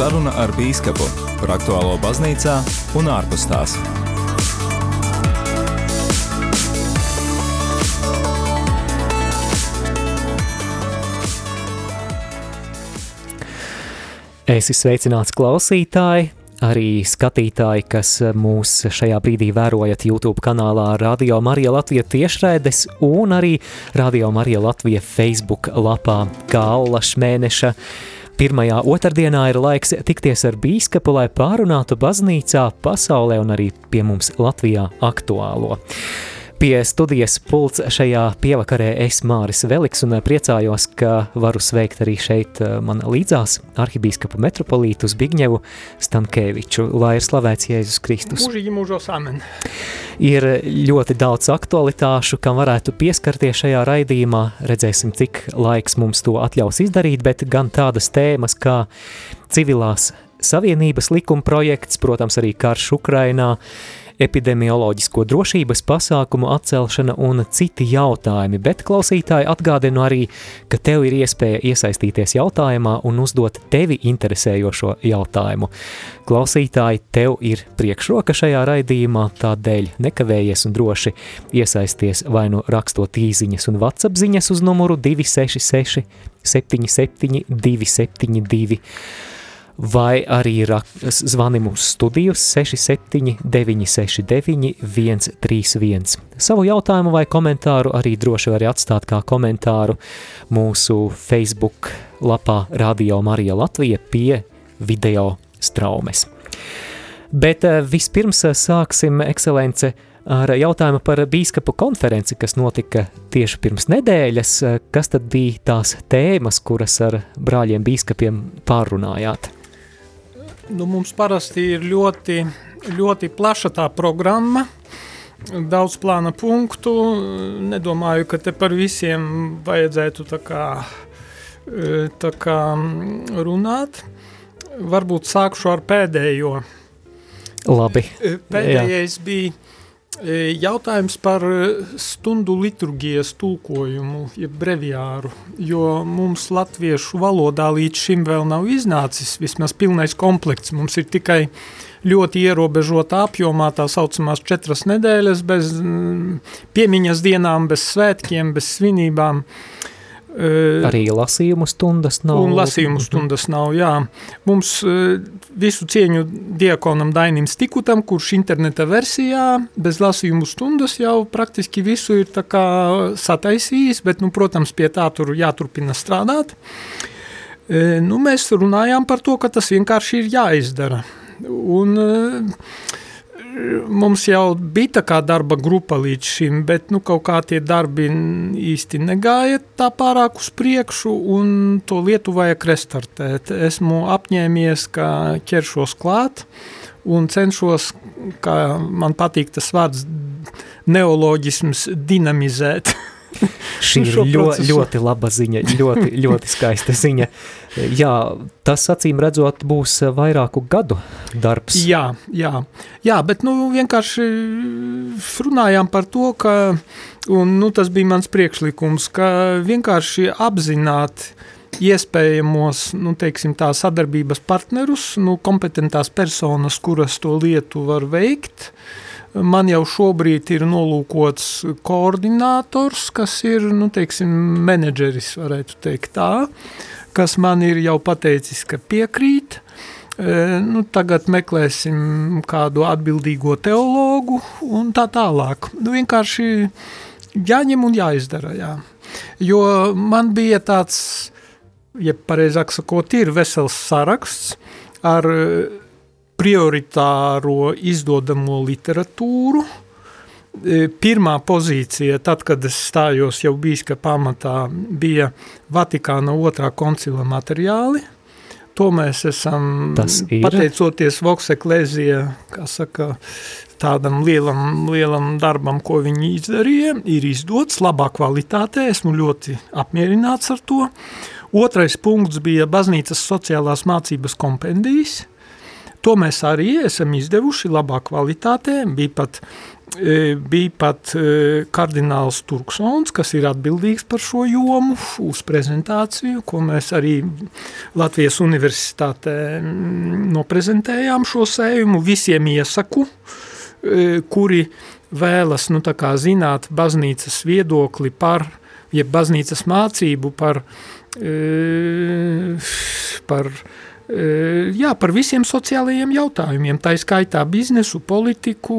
Saruna ar Bīskapu par aktuālo baznīcā un ārpus tās. Esi sveicināts klausītāji, arī skatītāji, kas mūs šajā brīdī vērojat YouTube kanālā Radio Marija Latvija tiešraides un arī Radio Marija Latvija Facebook lapā kā Allaš mēneša. Pirmajā otrdienā ir laiks tikties ar bīskapu, lai pārunātu baznīcā, pasaulē un arī pie mums Latvijā aktuālo. Pie studijas pults šajā pievakarē es Māris Veliks un priecājos, ka varu sveikt arī šeit eh, man līdzās arhibīskapu metropolītu Zbigņevu Stankēviču, lai ir slavēts Jēzus Kristus. Mūžīgi mūžos amen. Ir ļoti daudz aktualitāšu, kam varētu pieskarties šajā raidījumā, redzēsim, cik laiks mums to atļaus izdarīt, bet gan tādas tēmas kā civilās savienības likuma projekts, protams, arī karš Ukrainā, epidemioloģisko drošības pasākumu atcelšana un citi jautājumi, bet klausītāji atgādinu arī, ka tev ir iespēja iesaistīties jautājumā un uzdot tevi interesējošo jautājumu. Klausītāji, tev ir priekšroka šajā raidījumā, tādēļ nekavējies un droši iesaisties vai nu rakstot īziņas un WhatsApp ziņas uz numuru 266 77 272 vai arī zvani mūsu studijus 679 69 131. Savu jautājumu vai komentāru arī droši var atstāt kā komentāru mūsu Facebook lapā Radio Marija Latvija pie video straumes. Bet eh, vispirms eh, sāksim, ekscelence, ar jautājumu par bīskapu konferenci, kas notika tieši pirms nedēļas. Kas tad bija tās tēmas, kuras ar brāļiem bīskapiem pārunājāt? Nu, mums parasti ir ļoti, ļoti plaša tā programma, daudz plāna punktu. Nedomāju, ka te par visiem vajadzētu tā kā, tā kā runāt. Varbūt sākšu ar pēdējo. Labi. Pēdējais Jā. bija E, jautājums par e, stundu liturgijas tulkojumu, jeb breviāru, jo mums latviešu valodā līdz šim vēl nav iznācis vismaz pilnais komplekts. Mums ir tikai ļoti ierobežota apjomā tā saucamās četras nedēļas bez piemiņas dienām, bez svētkiem, bez svinībām. Uh, Arī lasījumu stundas nav. Un lasījumu stundas nav, jā. Mums visu cieņu diakonam Dainim Stikutam, kurš interneta versijā bez lasījumu stundas jau praktiski visu ir tā kā sataisījis, bet, nu, protams, pie tā tur jāturpina strādāt. Nu, mēs runājām par to, ka tas vienkārši ir jāizdara. Un mums jau bija tā kā darba grupa līdz šim, bet nu, kaut kā tie darbi īsti negāja tā pārāk uz priekšu, un to lietu vajag restartēt. Esmu apņēmies, ka ķeršos klāt un cenšos, kā man patīk tas vārds, neoloģisms dinamizēt. Šī ir ļoti, ļoti laba ziņa, ļoti, ļoti skaista ziņa. Jā, tas acīm redzot būs vairāku gadu darbs. Jā, jā, jā bet nu, vienkārši runājām par to, ka, un nu, tas bija mans priekšlikums, ka vienkārši apzināt iespējamos, nu, teiksim tā, sadarbības partnerus, nu, kompetentās personas, kuras to lietu var veikt, uh, Man jau šobrīd ir nolūkots koordinators, kas ir, nu, teiksim, menedžeris, varētu teikt tā, kas man ir jau pateicis, ka piekrīt. E, nu, tagad meklēsim kādu atbildīgo teologu un tā tālāk. Nu, vienkārši jāņem un jāizdara, jā. Jo man bija tāds, ja pareizāk sakot, ir vesels saraksts ar prioritāro izdodamo literatūru. E, pirmā pozīcija, tad, kad es stājos jau bīska pamatā, bija Vatikāna otrā koncila materiāli. To mēs esam, pateicoties Voks Eklēzija, kā saka, tādam lielam, lielam darbam, ko viņi izdarīja, ir izdots labā kvalitātē, esmu ļoti apmierināts ar to. Otrais punkts bija baznīcas sociālās mācības kompendijas, To mēs arī esam izdevuši labā kvalitātē. Bija pat bija pat kardināls Turksons, kas ir atbildīgs par šo jomu uz prezentāciju, ko mēs arī Latvijas universitātē noprezentējām šo sējumu. Visiem iesaku, kuri vēlas nu, zināt baznīcas viedokli par, jeb baznīcas mācību par, par jā, par visiem sociālajiem jautājumiem, tā skaitā biznesu, politiku,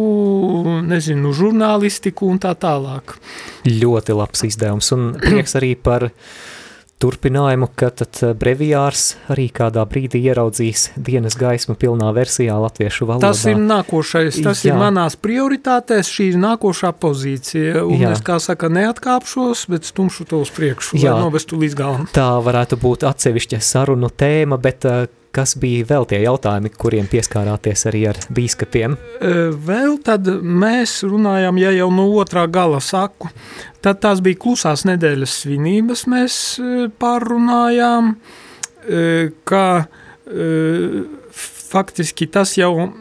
nezinu, žurnālistiku un tā tālāk. Ļoti labs izdevums un prieks arī par turpinājumu, ka tad brevijārs arī kādā brīdī ieraudzīs dienas gaismu pilnā versijā latviešu valodā. Tas ir nākošais, tas Jā. ir manās prioritātēs, šī ir nākošā pozīcija, un Jā. es, kā saka, neatkāpšos, bet stumšu to uz priekšu, Jā. lai novestu līdz galam. Tā varētu būt atsevišķa sarunu tēma, bet Kas bija vēl tie jautājumi, kuriem pieskārāties arī ar bīskapiem? Vēl tad mēs runājām, ja jau no otrā gala saku, tad tās bija klusās nedēļas svinības mēs pārrunājām, ka faktiski tas jau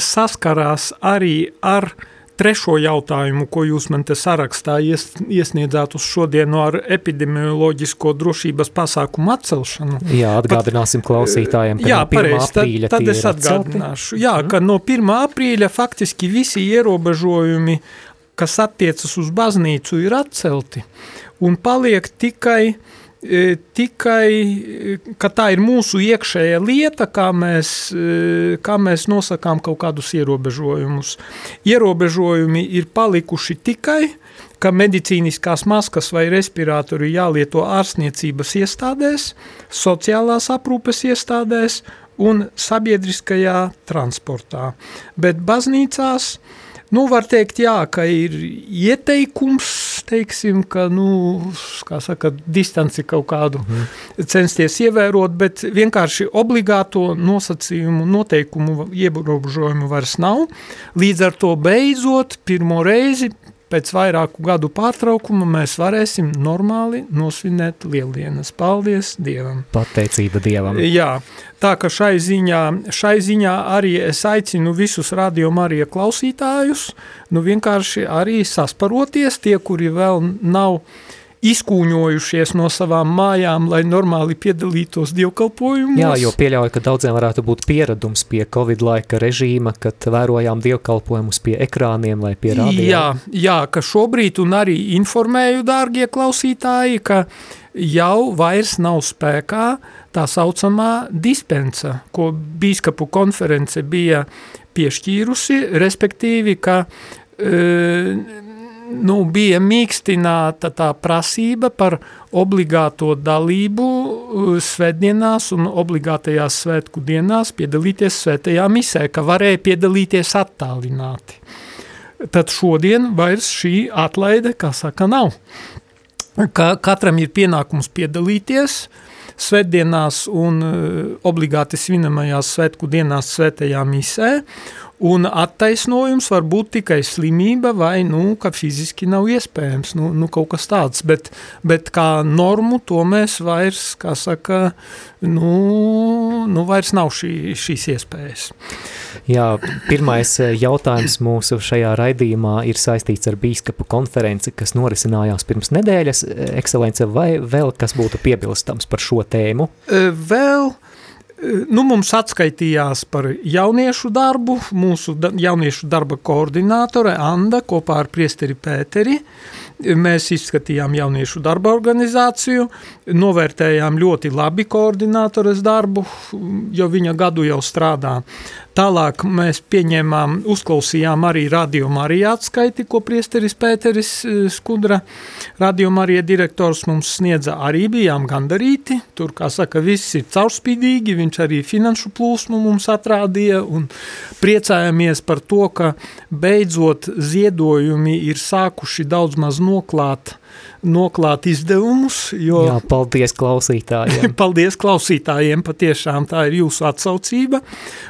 saskarās arī ar trešo jautājumu, ko jūs man te sarakstā ies, iesniedzāt uz šodienu ar epidemioloģisko drošības pasākumu atcelšanu. Jā, atgādināsim Pat, klausītājiem, ka jā, no 1. Pareiz, aprīļa tad, tad es atgādināšu. Jā, mm. ka no 1. aprīļa faktiski visi ierobežojumi, kas attiecas uz baznīcu, ir atcelti un paliek tikai uh, tikai, e, tā ir mūsu iekšējā lieta, kā mēs, e, kā mēs nosakām kaut kādus ierobežojumus. Ierobežojumi ir palikuši tikai, ka medicīniskās maskas vai respiratori jālieto ārstniecības iestādēs, sociālās aprūpes iestādēs un sabiedriskajā transportā. Bet baznīcās Nu, var teikt, jā, ka ir ieteikums, teiksim, ka, nu, kā saka, distanci kaut kādu mm. censties ievērot, bet vienkārši obligāto nosacījumu, noteikumu, ierobežojumu vairs nav. Līdz ar to beidzot pirmo reizi pēc vairāku gadu pārtraukuma mēs varēsim normāli nosvinēt lieldienas. Paldies Dievam! Pateicība Dievam! Jā, tā ka šai ziņā, šai ziņā arī es aicinu visus radio Marija klausītājus, nu vienkārši arī sasparoties tie, kuri vēl nav izkūņojušies no savām mājām, lai normāli piedalītos dievkalpojumos. Jā, jo pieļauju, ka daudziem varētu būt pieredums pie Covid laika režīma, kad vērojām dievkalpojumus pie ekrāniem vai pie rādījām. Jā, jā, ka šobrīd un arī informēju, dārgie klausītāji, ka jau vairs nav spēkā tā saucamā dispensa, ko bīskapu konference bija piešķīrusi, respektīvi, ka e, nu, bija mīkstināta tā prasība par obligāto dalību uh, svētdienās un obligātajās svētku dienās piedalīties svētajā misē, ka varēja piedalīties attālināti. Tad šodien vairs šī atlaide, kā saka, nav. Ka katram ir pienākums piedalīties svētdienās un uh, obligāti svinamajās svētku dienās svētajā misē, Un attaisnojums var būt tikai slimība vai, nu, ka fiziski nav iespējams, nu, nu kaut kas tāds, bet, bet kā normu to mēs vairs, kā saka, nu, nu vairs nav šī, šīs iespējas. Jā, pirmais eh, jautājums mūsu šajā raidījumā ir saistīts ar bīskapu konferenci, kas norisinājās pirms nedēļas. Ekscelence, vai vēl kas būtu piebilstams par šo tēmu? Vēl, uh, Nu, mums atskaitījās par jauniešu darbu, mūsu da, jauniešu darba koordinātore Anda kopā ar priesteri Pēteri. Mēs izskatījām jauniešu darba organizāciju, novērtējām ļoti labi koordinātores darbu, jo viņa gadu jau strādā. Tālāk mēs pieņēmām, uzklausījām arī Radio Marija atskaiti, ko priesteris Pēteris e, Skudra, Radio Marija direktors mums sniedza, arī bijām gandarīti. Tur, kā saka, viss ir caurspīdīgi, viņš arī finanšu plūsmu mums atrādīja un priecājamies par to, ka beidzot ziedojumi ir sākuši daudz maz noklāt uh, noklāt izdevumus. Jo, Jā, paldies klausītājiem. paldies klausītājiem, patiešām tā ir jūsu atsaucība,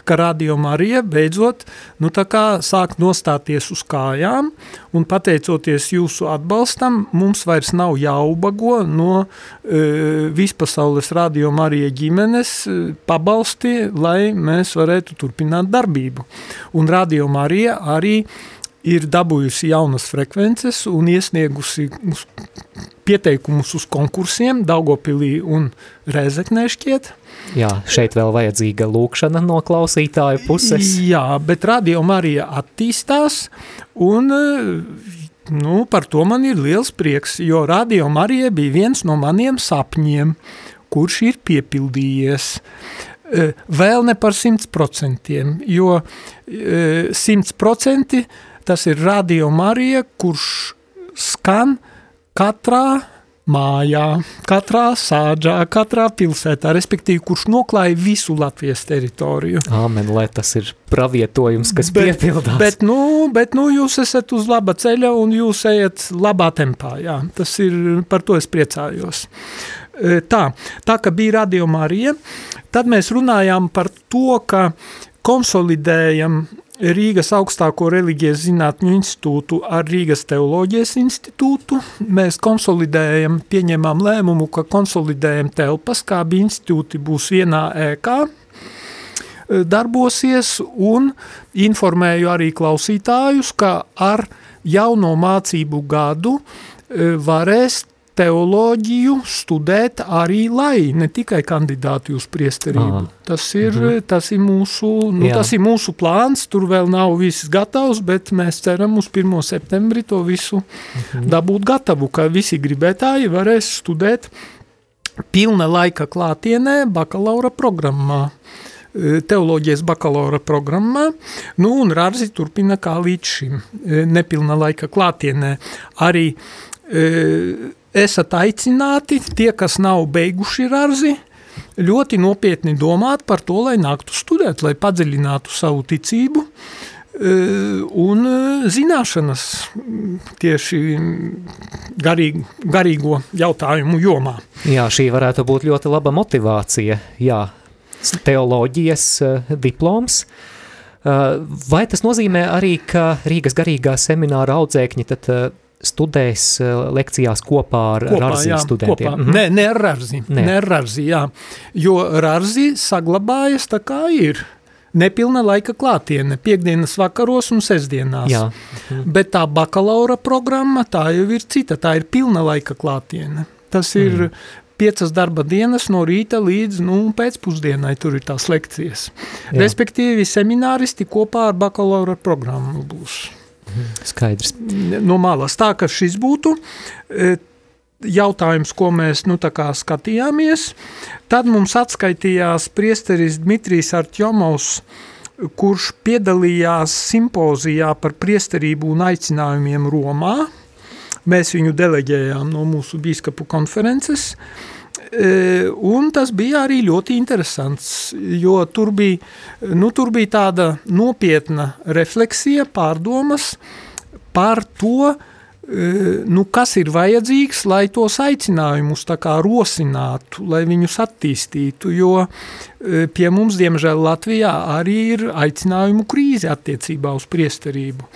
ka Radio Marija beidzot nu, sāk nostāties uz kājām, un pateicoties jūsu atbalstam, mums vairs nav jāubago no e, vispasaules Radio Marija ģimenes e, pabalsti, lai mēs varētu turpināt darbību. Un Radio Marija arī ir dabūjusi jaunas frekvences un iesniegusi pieteikumus uz konkursiem Daugopilī un Rēzeknē šķiet. Jā, šeit vēl vajadzīga lūkšana no klausītāju puses. Jā, bet Radio Marija attīstās un nu, par to man ir liels prieks, jo Radio Marija bija viens no maniem sapņiem, kurš ir piepildījies. Vēl ne par simt procentiem, jo simts procenti tas ir Radio Marija, kurš skan katrā mājā, katrā sāģā, katrā pilsētā, respektīvi, kurš noklāja visu Latvijas teritoriju. Āmen, lai tas ir pravietojums, kas bet, piepildās. Bet, nu, bet, nu, jūs esat uz laba ceļa un jūs ejat labā tempā, jā, tas ir, par to es priecājos. E, tā, tā ka bija Radio Marija, tad mēs runājām par to, ka konsolidējam Rīgas augstāko reliģijas zinātņu institūtu ar Rīgas teoloģijas institūtu. Mēs konsolidējam, pieņemam lēmumu, ka konsolidējam telpas, kā bija institūti būs vienā ēkā, e, darbosies un informēju arī klausītājus, ka ar jauno mācību gadu e, varēs teoloģiju studēt arī lai, ne tikai kandidāti uz priesterību. Aha. Tas ir, -hmm. tas, ir mūsu, nu, Jā. tas ir mūsu plāns, tur vēl nav viss gatavs, bet mēs ceram uz 1. septembri to visu -hmm. dabūt gatavu, ka visi gribētāji varēs studēt pilna laika klātienē bakalaura programmā e, teoloģijas bakalaura programmā, nu un Rārzi turpina kā līdz šim, e, nepilna laika klātienē. Arī e, esat aicināti, tie, kas nav beiguši rarzi, ļoti nopietni domāt par to, lai nāktu studēt, lai padziļinātu savu ticību e, un e, zināšanas tieši garīg, garīgo jautājumu jomā. Jā, šī varētu būt ļoti laba motivācija, jā, teoloģijas e, diploms, vai tas nozīmē arī, ka Rīgas garīgā semināra audzēkņi tad studēs eh, lekcijās kopā ar kopā, Rarzi jā, studentiem. Kopā. Mm -hmm. Nē, ne ar Rarzi, ne. ne ar Rarzi, jā. Jo Rarzi saglabājas tā kā ir. Nepilna laika klātiene, piekdienas vakaros un sestdienās. Jā. Mhm. Bet tā bakalaura programma, tā jau ir cita, tā ir pilna laika klātiene. Tas ir mm. piecas darba dienas no rīta līdz nu, pēcpusdienai, tur ir tās lekcijas. Jā. Respektīvi, semināristi kopā ar bakalaura programmu būs. Skaidrs. No malas tā, ka šis būtu e, jautājums, ko mēs nu, skatījāmies. Tad mums atskaitījās priesteris Dmitrijs Artjomovs, kurš piedalījās simpozijā par priesterību un aicinājumiem Romā. Mēs viņu deleģējām no mūsu bīskapu konferences. E, un tas bija arī ļoti interesants, jo tur bija, nu, tur bija tāda nopietna refleksija, pārdomas par to, e, nu, kas ir vajadzīgs, lai tos aicinājumus rosinātu, lai viņus attīstītu. Jo e, pie mums, diemžēl, Latvijā arī ir aicinājumu krīze attiecībā uz priesterību.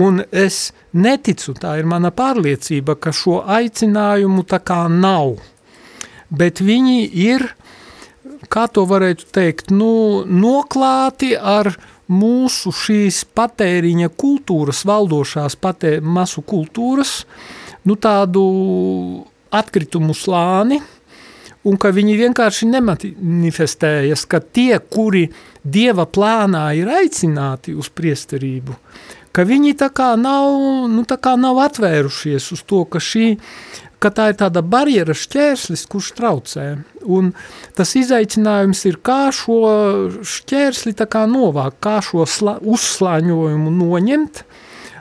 Un es neticu, tā ir mana pārliecība, ka šo aicinājumu tā kā nav bet viņi ir, kā to varētu teikt, nu, noklāti ar mūsu šīs patēriņa kultūras, valdošās patē, masu kultūras, nu tādu atkritumu slāni, un ka viņi vienkārši nemanifestējas, ka tie, kuri Dieva plānā ir aicināti uz priesterību, ka viņi tā kā nav, nu tā kā nav atvērušies uz to, ka šī ka tā ir tāda barjera šķērslis, kurš traucē. Un tas izaicinājums ir, kā šo šķērsli kā novākt, kā šo uzslāņojumu noņemt,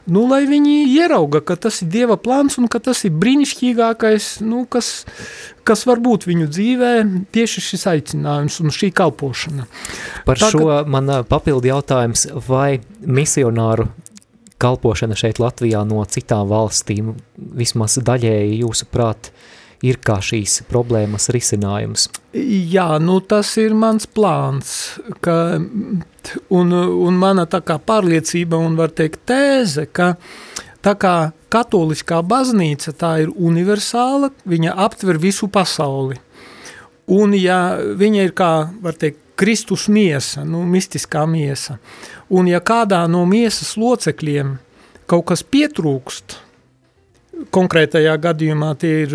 nu, lai viņi ierauga, ka tas ir Dieva plāns un ka tas ir brīnišķīgākais, nu, kas, kas var būt viņu dzīvē, tieši šis aicinājums un šī kalpošana. Par Tā, šo ka... man papildi jautājums, vai misionāru kalpošana šeit Latvijā no citām valstīm vismaz daļēji jūsuprāt ir kā šīs problēmas risinājums? Jā, nu tas ir mans plāns, ka, un, un mana tā kā pārliecība un var teikt tēze, ka tā kā katoliskā baznīca tā ir universāla, viņa aptver visu pasauli. Un ja viņa ir kā, var teikt, Kristus miesa, nu, mistiskā miesa, Un ja kādā no miesas locekļiem kaut kas pietrūkst, konkrētajā gadījumā tie ir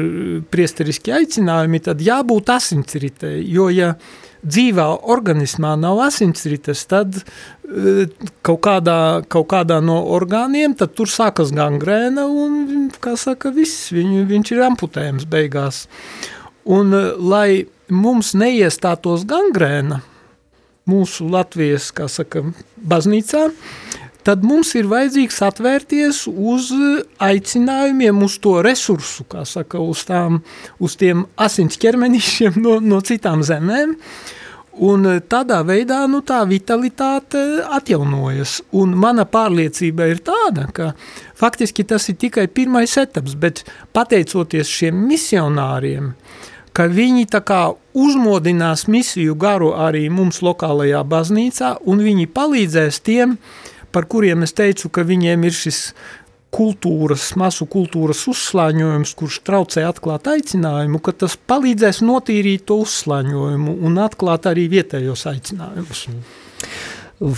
priesteriski aicinājumi, tad jābūt asinsritei, jo ja dzīvā organismā nav asinsrites, tad e, kaut kādā, kaut kādā no orgāniem, tad tur sākas gangrēna un, kā saka, viss, viņ, viņš ir amputējums beigās. Un, e, lai mums neiestātos gangrēna mūsu Latvijas, kā saka, baznīcā, tad mums ir vajadzīgs atvērties uz aicinājumiem, uz to resursu, kā saka, uz, tām, uz tiem asins ķermenīšiem no, no citām zemēm, Un tādā veidā nu, tā vitalitāte atjaunojas. Un mana pārliecība ir tāda, ka faktiski tas ir tikai pirmais etaps, bet pateicoties šiem misionāriem, ka viņi tā kā uzmodinās misiju garu arī mums lokālajā baznīcā, un viņi palīdzēs tiem, par kuriem es teicu, ka viņiem ir šis kultūras, masu kultūras uzslāņojums, kurš traucē atklāt aicinājumu, ka tas palīdzēs notīrīt to uzslāņojumu un atklāt arī vietējos aicinājumus.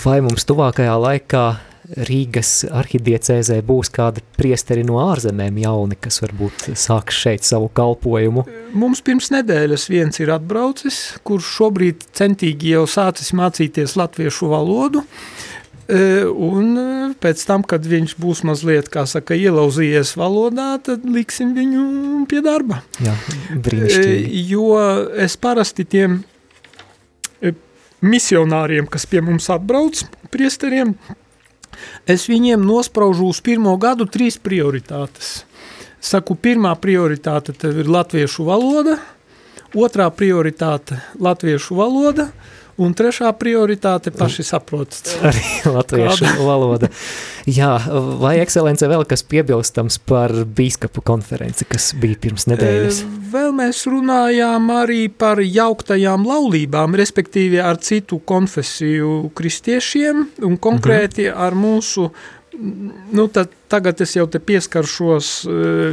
Vai mums tuvākajā laikā Rīgas arhidiecēzē būs kādi priesteri no ārzemēm jauni, kas varbūt sāks šeit savu kalpojumu? Mums pirms nedēļas viens ir atbraucis, kurš šobrīd centīgi jau sācis mācīties latviešu valodu, Un pēc tam, kad viņš būs mazliet, kā saka, ielauzījies valodā, tad liksim viņu pie darba. Jā, brīnišķīgi. Jo es parasti tiem misionāriem, kas pie mums atbrauc, priesteriem, es viņiem nospraužu uz pirmo gadu trīs prioritātes. Saku, pirmā prioritāte ir latviešu valoda, otrā prioritāte latviešu valoda, uh, Un trešā prioritāte paši saprotat. Arī latviešu valoda. Jā, vai ekscelence vēl kas piebilstams par bīskapu konferenci, kas bija pirms nedēļas? Vēl mēs runājām arī par jauktajām laulībām, respektīvi ar citu konfesiju kristiešiem un konkrēti mhm. ar mūsu Nu, tad, tagad es jau te pieskaršos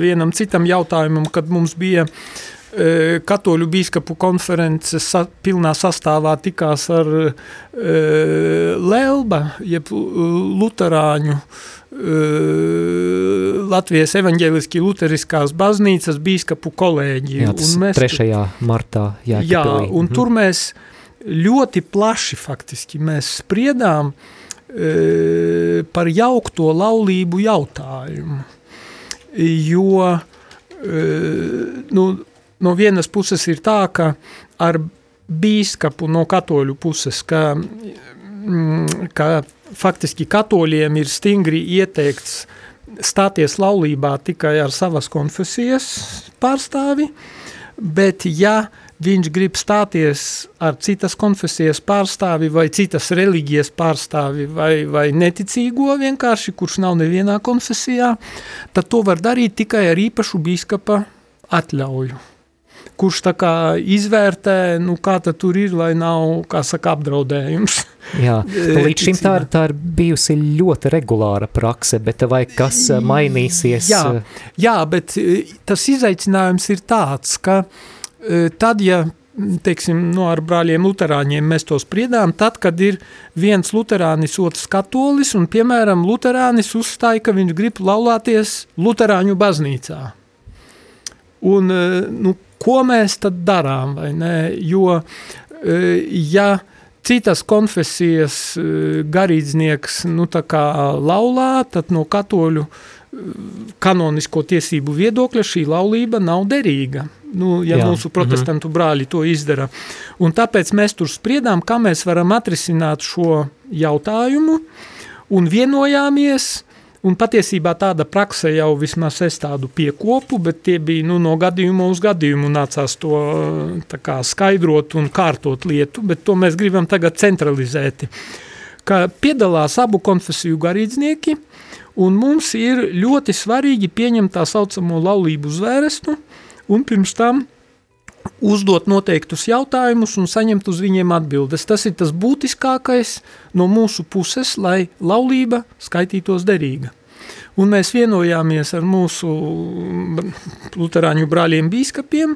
vienam citam jautājumam, kad mums bija uh, E, katoļu bīskapu konferences sa, pilnā sastāvā tikās ar e, Lelba, jeb luterāņu e, Latvijas evaņģēliski luteriskās baznīcas bīskapu kolēģi. Jā, mēs, 3. martā jākapelī. Jā, un mhm. tur mēs ļoti plaši faktiski mēs spriedām e, par jaukto laulību jautājumu, jo e, nu, no vienas puses ir tā, ka ar bīskapu no katoļu puses, ka, mm, ka faktiski katoļiem ir stingri ieteikts stāties laulībā tikai ar savas konfesijas pārstāvi, bet ja viņš grib stāties ar citas konfesijas pārstāvi vai citas reliģijas pārstāvi vai, vai neticīgo vienkārši, kurš nav nevienā konfesijā, tad to var darīt tikai ar īpašu bīskapa atļauju kurš izvērtē, nu kā tur ir, lai nav, saka, apdraudējums. Jā, līdz šim tā, tā ir bijusi ļoti regulāra prakse, bet vai kas eh, mainīsies? Jā, jā bet eh, tas izaicinājums ir tāds, ka eh, tad, ja teiksim, no ar brāļiem luterāņiem mēs to spriedām, tad, kad ir viens luterānis, otrs katolis, un, piemēram, luterānis uzstāja, ka viņš grib laulāties luterāņu baznīcā. Un, nu, ko mēs tad darām, vai ne? Jo, e, ja citas konfesijas e, garīdznieks, nu laulā, tad no katoļu e, kanonisko tiesību viedokļa šī laulība nav derīga. Nu, ja Jā. mūsu protestantu mhm. brāļi to izdara. Un tāpēc mēs tur spriedām, kā mēs varam atrisināt šo jautājumu un vienojāmies, Un patiesībā tāda prakse jau vismaz es tādu piekopu, bet tie bija nu, no gadījuma uz gadījumu nācās to kā, skaidrot un kārtot lietu, bet to mēs gribam tagad centralizēti. Ka piedalās abu konfesiju garīdznieki, un mums ir ļoti svarīgi pieņemt tā saucamo laulību zvērestu, un pirms tam uzdot noteiktus jautājumus un saņemt uz viņiem atbildes. Tas ir tas būtiskākais no mūsu puses, lai laulība skaitītos derīga. Un mēs vienojāmies ar mūsu luterāņu brāļiem bīskapiem,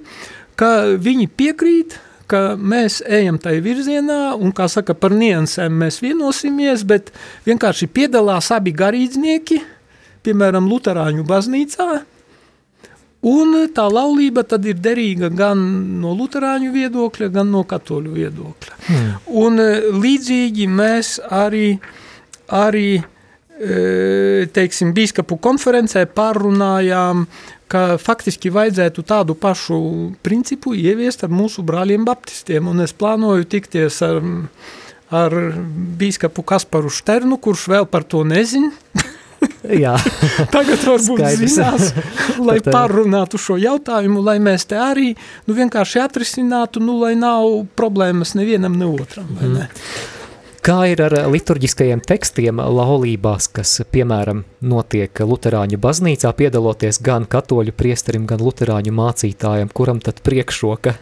ka viņi piekrīt, ka mēs ejam tajā virzienā, un, kā saka, par niansēm mēs vienosimies, bet vienkārši piedalās abi garīdznieki piemēram, Lutāņu baznīcā, un tā laulība tad ir derīga gan no Lutāņu viedokļa, gan no katoļu viedokļa. Hmm. Un līdzīgi mēs arī, arī teiksim, bīskapu konferencē pārunājām, ka faktiski vajadzētu tādu pašu principu ieviest ar mūsu brāļiem baptistiem, un es plānoju tikties ar ar bīskapu Kasparu Šternu, kurš vēl par to nezina. Jā. Tagad varbūt Skaidrs. zinās, lai pārunātu šo jautājumu, lai mēs te arī nu, vienkārši atrisinātu, nu, lai nav problēmas nevienam, ne otram. Vai ne? Mm. Kā ir ar liturģiskajiem tekstiem laulībās, kas, piemēram, notiek Lutāņu baznīcā, piedaloties gan katoļu priesterim, gan Lutāņu mācītājiem, kuram tad priekšroka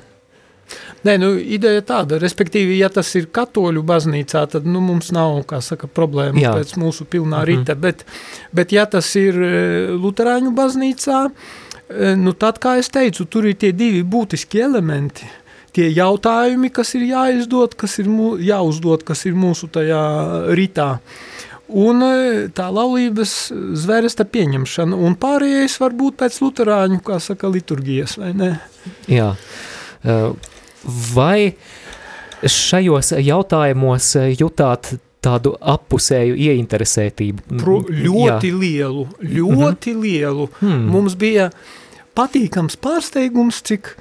Nē, nu, ideja tāda, respektīvi, ja tas ir katoļu baznīcā, tad nu, mums nav, saka, problēma Jā. pēc mūsu pilnā mhm. rīta, mm -hmm. bet, bet ja tas ir e, luterāņu baznīcā, e, nu tad, kā es teicu, tur ir tie divi būtiski elementi, tie jautājumi, kas ir jāizdod, kas ir mū, jāuzdod, kas ir mūsu tajā rītā. Un e, tā laulības zvērsta pieņemšana, un pārējais var būt pēc luterāņu, kā saka, liturgijas, vai ne? Jā. Uh, Vai šajos jautājumos jutāt tādu appusēju ieinteresētību? Pro, ļoti Jā. lielu, ļoti mm -hmm. lielu. Hmm. Mums bija patīkams pārsteigums, cik,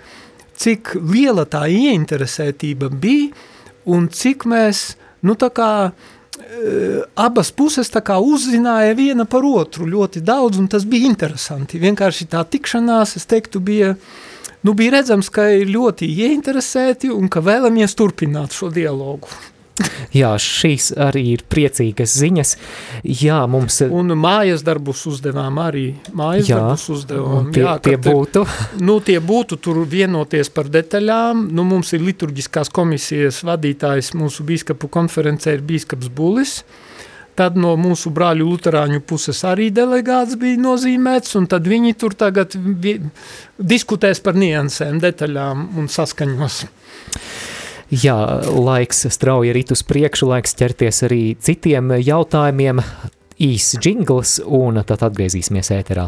cik liela tā ieinteresētība bija un cik mēs, nu tā kā, e, abas puses tā kā uzzināja viena par otru ļoti daudz, un tas bija interesanti. Vienkārši tā tikšanās, es teiktu, bija uh, nu, bija redzams, ka ir ļoti ieinteresēti un ka vēlamies turpināt šo dialogu. Jā, šīs arī ir priecīgas ziņas. Jā, mums... Un mājas darbus uzdevām arī. Mājas jā, darbus uzdevām. Tie, jā, tie būtu? Nu, tie būtu tur vienoties par detaļām. Nu, mums ir liturģiskās komisijas vadītājs mūsu bīskapu konferencē ir bīskaps Bulis. Uh, Tad no mūsu brāļu luterāņu puses arī delegāts bija nozīmēts, un tad viņi tur tagad diskutēs par niansēm, detaļām un saskaņos. Jā, laiks strauji rit uz priekšu, laiks ķerties arī citiem jautājumiem. Īsts jingls, un tad atgriezīsimies ēterā.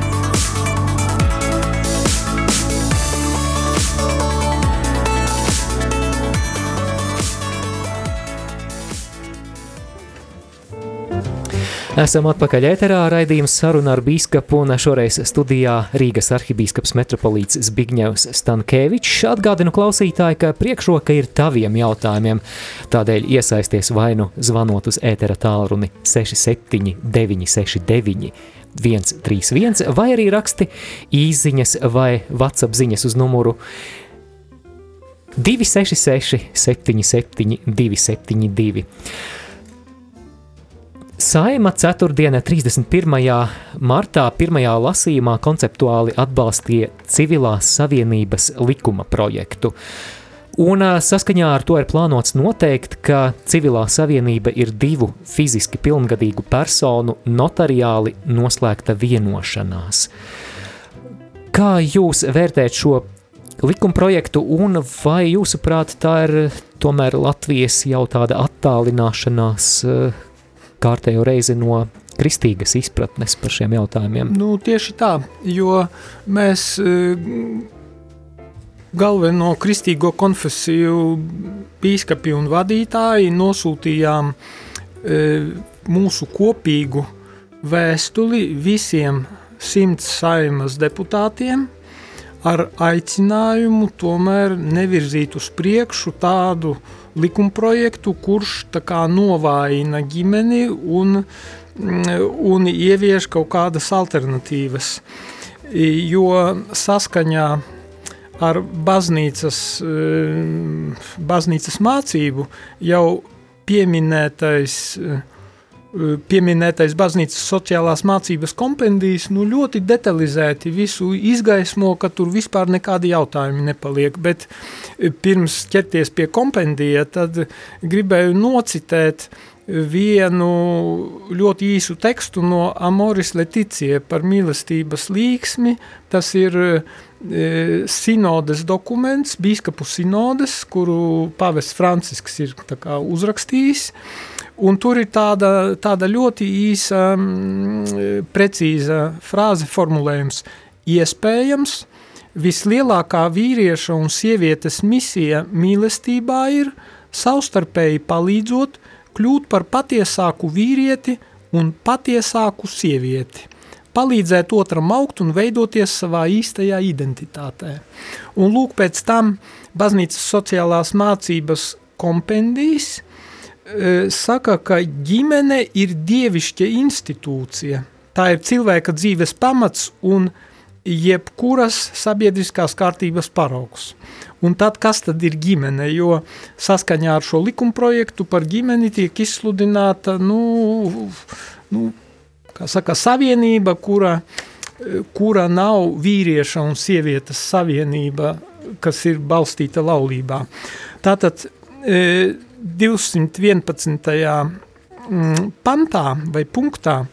Esam atpakaļ ēterā, raidījums saruna ar bīskapu un šoreiz studijā Rīgas arhibīskaps metropolīts Zbigņevs Stankēvičs. Atgādinu klausītāji, ka priekšroka ir taviem jautājumiem, tādēļ iesaisties vainu zvanot uz ētera tālruni 67969 131 vai arī raksti īziņas vai WhatsApp ziņas uz numuru 266 77 272. Saima 4. 31. martā pirmajā lasījumā konceptuāli atbalstīja civilās savienības likuma projektu. Un saskaņā ar to ir plānots noteikt, ka civilā savienība ir divu fiziski pilngadīgu personu notariāli noslēgta vienošanās. Kā jūs vērtējat šo likuma projektu, un vai jūsuprāt tā ir tomēr Latvijas jau tāda attālināšanās kārtējo reizi no kristīgas izpratnes par šiem jautājumiem? Nu, tieši tā, jo mēs eh, galveno kristīgo konfesiju bīskapi un vadītāji nosūtījām eh, mūsu kopīgu vēstuli visiem simts saimas deputātiem ar aicinājumu tomēr nevirzīt uz priekšu tādu uh, likumprojektu, kurš novājina ģimeni un, un ievieš kaut kādas alternatīvas. Jo saskaņā ar baznīcas, baznīcas mācību jau pieminētais pieminētais baznīcas sociālās mācības kompendijas nu, ļoti detalizēti visu izgaismo, ka tur vispār nekādi jautājumi nepaliek. Bet pirms ķerties pie kompendija, tad gribēju nocitēt vienu ļoti īsu tekstu no Amoris Leticija par mīlestības līksmi. Tas ir e, sinodes dokuments, bīskapu sinodes, kuru pavests Francisks ir kā, uzrakstījis. Un tur ir tāda, tāda ļoti īsa, mm, precīza frāze formulējums. Iespējams, vislielākā vīrieša un sievietes misija mīlestībā ir savstarpēji palīdzot kļūt par patiesāku vīrieti un patiesāku sievieti, palīdzēt otram augt un veidoties savā īstajā identitātē. Un lūk, pēc tam baznīcas sociālās mācības kompendijas e, saka, ka ģimene ir dievišķa institūcija. Tā ir cilvēka dzīves pamats un jebkuras sabiedriskās kārtības paraugs. Un tad, kas tad ir ģimene? Jo saskaņā ar šo likumprojektu par ģimeni tiek izsludināta, nu, nu saka, savienība, kura, kura nav vīrieša un sievietes savienība, kas ir balstīta laulībā. Tātad 211. E, mm, pantā vai punktā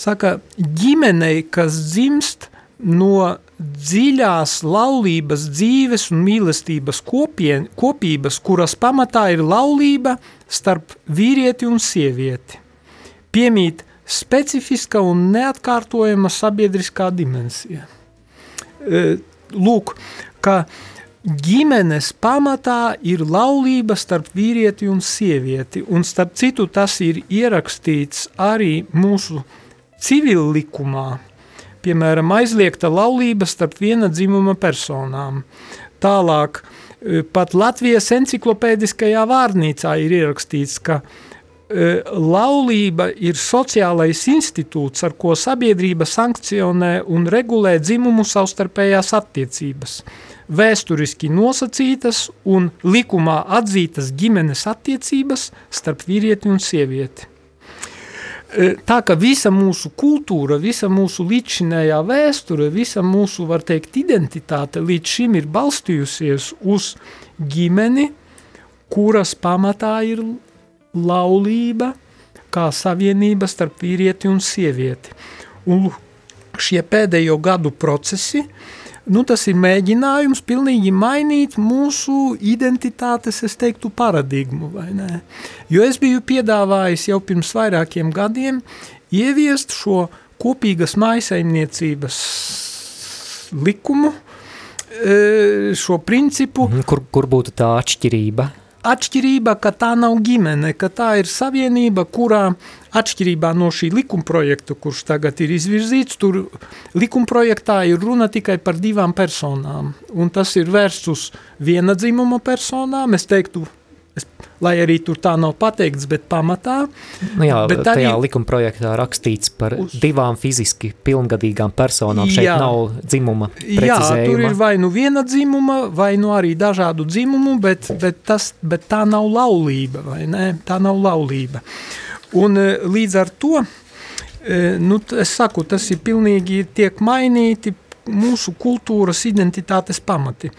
saka, ģimenei, kas dzimst no dziļās laulības dzīves un mīlestības kopien, kopības, kuras pamatā ir laulība starp vīrieti un sievieti. Piemīt specifiska un neatkārtojama sabiedriskā dimensija. E, lūk, ka ģimenes pamatā ir laulība starp vīrieti un sievieti, un starp citu tas ir ierakstīts arī mūsu civil likumā, piemēram, aizliegta laulība starp viena dzimuma personām. Tālāk, e, pat Latvijas enciklopēdiskajā vārnīcā ir ierakstīts, ka e, laulība ir sociālais institūts, ar ko sabiedrība sankcionē un regulē dzimumu savstarpējās attiecības, vēsturiski nosacītas un likumā atzītas ģimenes attiecības starp vīrieti un sievieti. E, tā ka visa mūsu kultūra, visa mūsu līdzšinējā vēsture, visa mūsu, var teikt, identitāte līdz šim ir balstījusies uz ģimeni, kuras pamatā ir laulība kā savienība starp vīrieti un sievieti. Un šie pēdējo gadu procesi nu, tas ir mēģinājums pilnīgi mainīt mūsu identitātes, es teiktu, paradigmu, vai ne? Jo es biju piedāvājis jau pirms vairākiem gadiem ieviest šo kopīgas maisaimniecības likumu, e, šo principu. Mhm, kur, kur būtu tā atšķirība? Atšķirība, ka tā nav ģimene, ka tā ir savienība, kurā atšķirībā no šī likumprojekta, kurš tagad ir izvirzīts, tur likumprojektā ir runa tikai par divām personām. Un tas ir vērsts uz viena dzimuma personām, es teiktu, Es, lai arī tur tā nav pateikts, bet pamatā. Nu jā, bet tajā arī, likuma projektā rakstīts par uz, divām fiziski pilngadīgām personām. Šeit jā, nav dzimuma precizējuma. Jā, tur ir vai nu viena dzimuma, vai nu arī dažādu dzimumu, bet, bet, tas, bet tā nav laulība, vai ne? Tā nav laulība. Un e, līdz ar to, e, nu, es saku, tas ir pilnīgi tiek mainīti mūsu kultūras identitātes pamati.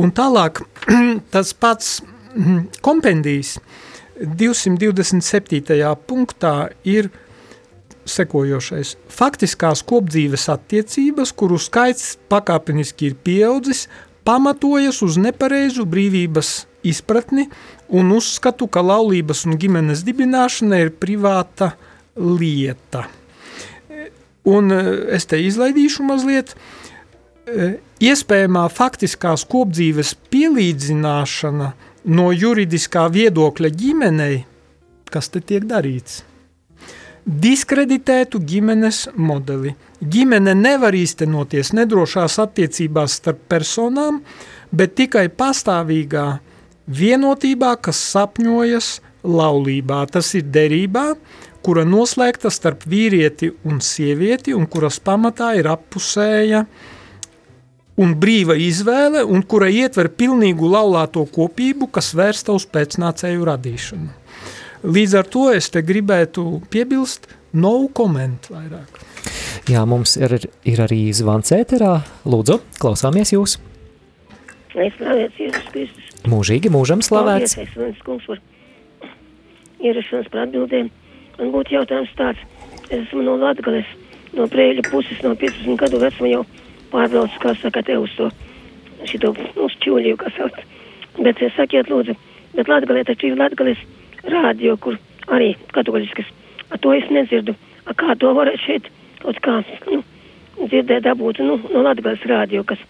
Un tālāk tas pats. Kompendijas 227. punktā ir sekojošais. Faktiskās kopdzīves attiecības, kuru skaits pakāpeniski ir pieaudzis, pamatojas uz nepareizu brīvības izpratni un uzskatu, ka laulības un ģimenes dibināšana ir privāta lieta. Un e, es te izlaidīšu mazliet. E, iespējamā faktiskās kopdzīves pielīdzināšana – no juridiskā viedokļa ģimenei, kas te tiek darīts? Diskreditētu ģimenes modeli. Ģimene nevar īstenoties nedrošās attiecībās starp personām, bet tikai pastāvīgā vienotībā, kas sapņojas laulībā. Tas ir derībā, kura noslēgta starp vīrieti un sievieti, un kuras pamatā ir appusēja uh, un brīva izvēle, un kura ietver pilnīgu laulāto kopību, kas vērsta uz pēcnācēju radīšanu. Līdz ar to es te gribētu piebilst, no comment vairāk. Jā, mums ir, ir arī zvans ēterā. Lūdzu, klausāmies jūs. Es slavēts Jēzus Kristus. Mūžīgi mūžam slavēts. Paldies, kungs, par ierašanos par atbildēm. Man būtu jautājums tāds, es esmu no Latgales, no Brēļa puses, no 15 gadu vecuma jau pārbraucu, kā saka, te uz to, šito, uz čūļiju, kā sauc. Bet sakiet, lūdzu, bet Latgalē taču ir Latgales rādio, kur arī katoliskas. A to es nedzirdu. A kā to varētu šeit kaut kā, nu, dzirdēt dabūt, nu, no Latgales rādio, kas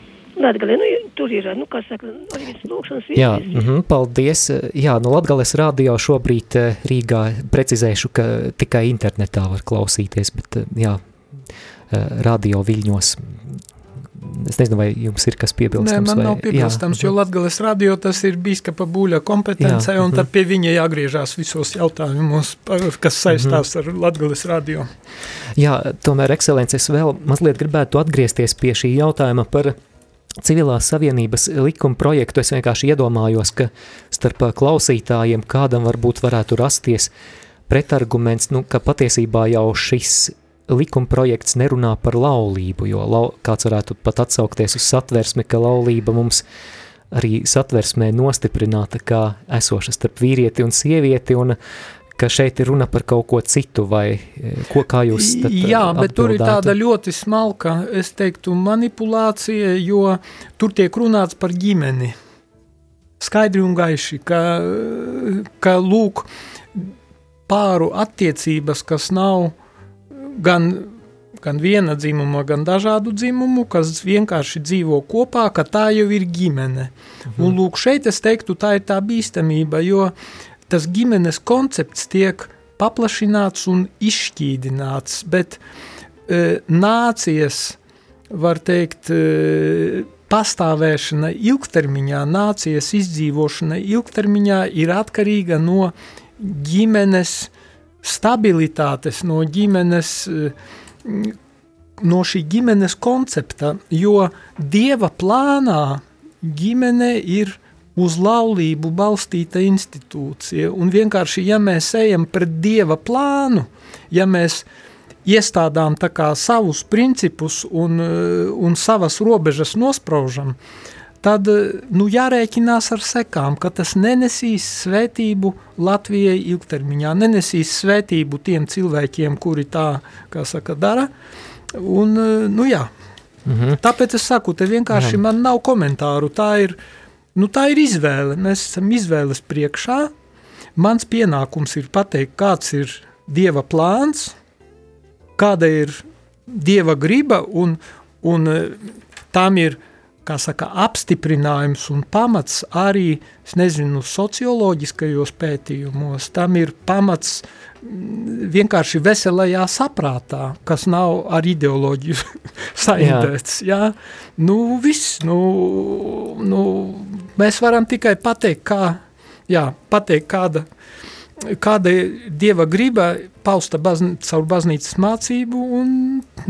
Latgalē, nu, tur ir, nu, kā saka, arī lūkšanas vietas. Jā, mm -hmm, paldies. Jā, no Latgales radio šobrīd eh, Rīgā precizēšu, ka tikai internetā var klausīties, bet eh, jā, eh, radio viļņos Es nezinu, vai jums ir kas piebilstams. Nē, man vai... nav piebilstams, jā. jo Latgales radio tas ir bīskapa buļa kompetencē, jā. un tad mhm. pie viņa jāgriežās visos jautājumos, kas saistās mm ar Latgales radio. Jā, tomēr, ekscelences, vēl mazliet gribētu atgriezties pie šī jautājuma par civilās savienības likuma projektu. Es vienkārši iedomājos, ka starp klausītājiem kādam varbūt varētu rasties pretarguments, nu, ka patiesībā jau šis likuma projekts nerunā par laulību, jo lau, kāds varētu pat atsaukties uz satversmi, ka laulība mums arī satversmē nostiprināta kā esoša starp vīrieti un sievieti, un ka šeit ir runa par kaut ko citu, vai ko kā jūs tad Jā, bet tur ir tāda ļoti smalka, es teiktu, manipulācija, jo tur tiek runāts par ģimeni. Skaidri un gaiši, ka, ka lūk, pāru attiecības, kas nav gan, gan viena dzimuma, gan dažādu dzimumu, kas vienkārši dzīvo kopā, ka tā jau ir ģimene. Mhm. Un lūk, šeit es teiktu, tā ir tā bīstamība, jo tas ģimenes koncepts tiek paplašināts un izšķīdināts, bet e, nācijas, var teikt, e, pastāvēšana ilgtermiņā, nācijas izdzīvošana ilgtermiņā ir atkarīga no ģimenes stabilitātes, no ģimenes, eh, no šī ģimenes koncepta, jo Dieva plānā ģimene ir uz laulību balstīta institūcija, un vienkārši, ja mēs ejam pret Dieva plānu, ja mēs iestādām savus principus un, eh, un savas robežas nospraužam, uh, tad nu, jārēķinās ar sekām, ka tas nenesīs svētību Latvijai ilgtermiņā, nenesīs svētību tiem cilvēkiem, kuri tā, kā saka, dara. Un, nu, jā. Mhm. Tāpēc es saku, te vienkārši Jā. man nav komentāru. Tā ir, nu, tā ir izvēle. Mēs esam izvēles priekšā. Mans pienākums ir pateikt, kāds ir Dieva plāns, kāda ir Dieva griba, un, un tam ir kā saka, apstiprinājums un pamats arī, nezinu, socioloģiskajos pētījumos, tam ir pamats mm, vienkārši veselajā saprātā, kas nav ar ideoloģiju saindēts, jā. jā. Nu, viss, nu, nu, mēs varam tikai pateikt, kā, jā, pateikt, kāda, kāda dieva griba pausta bazn caur baznīcas mācību, un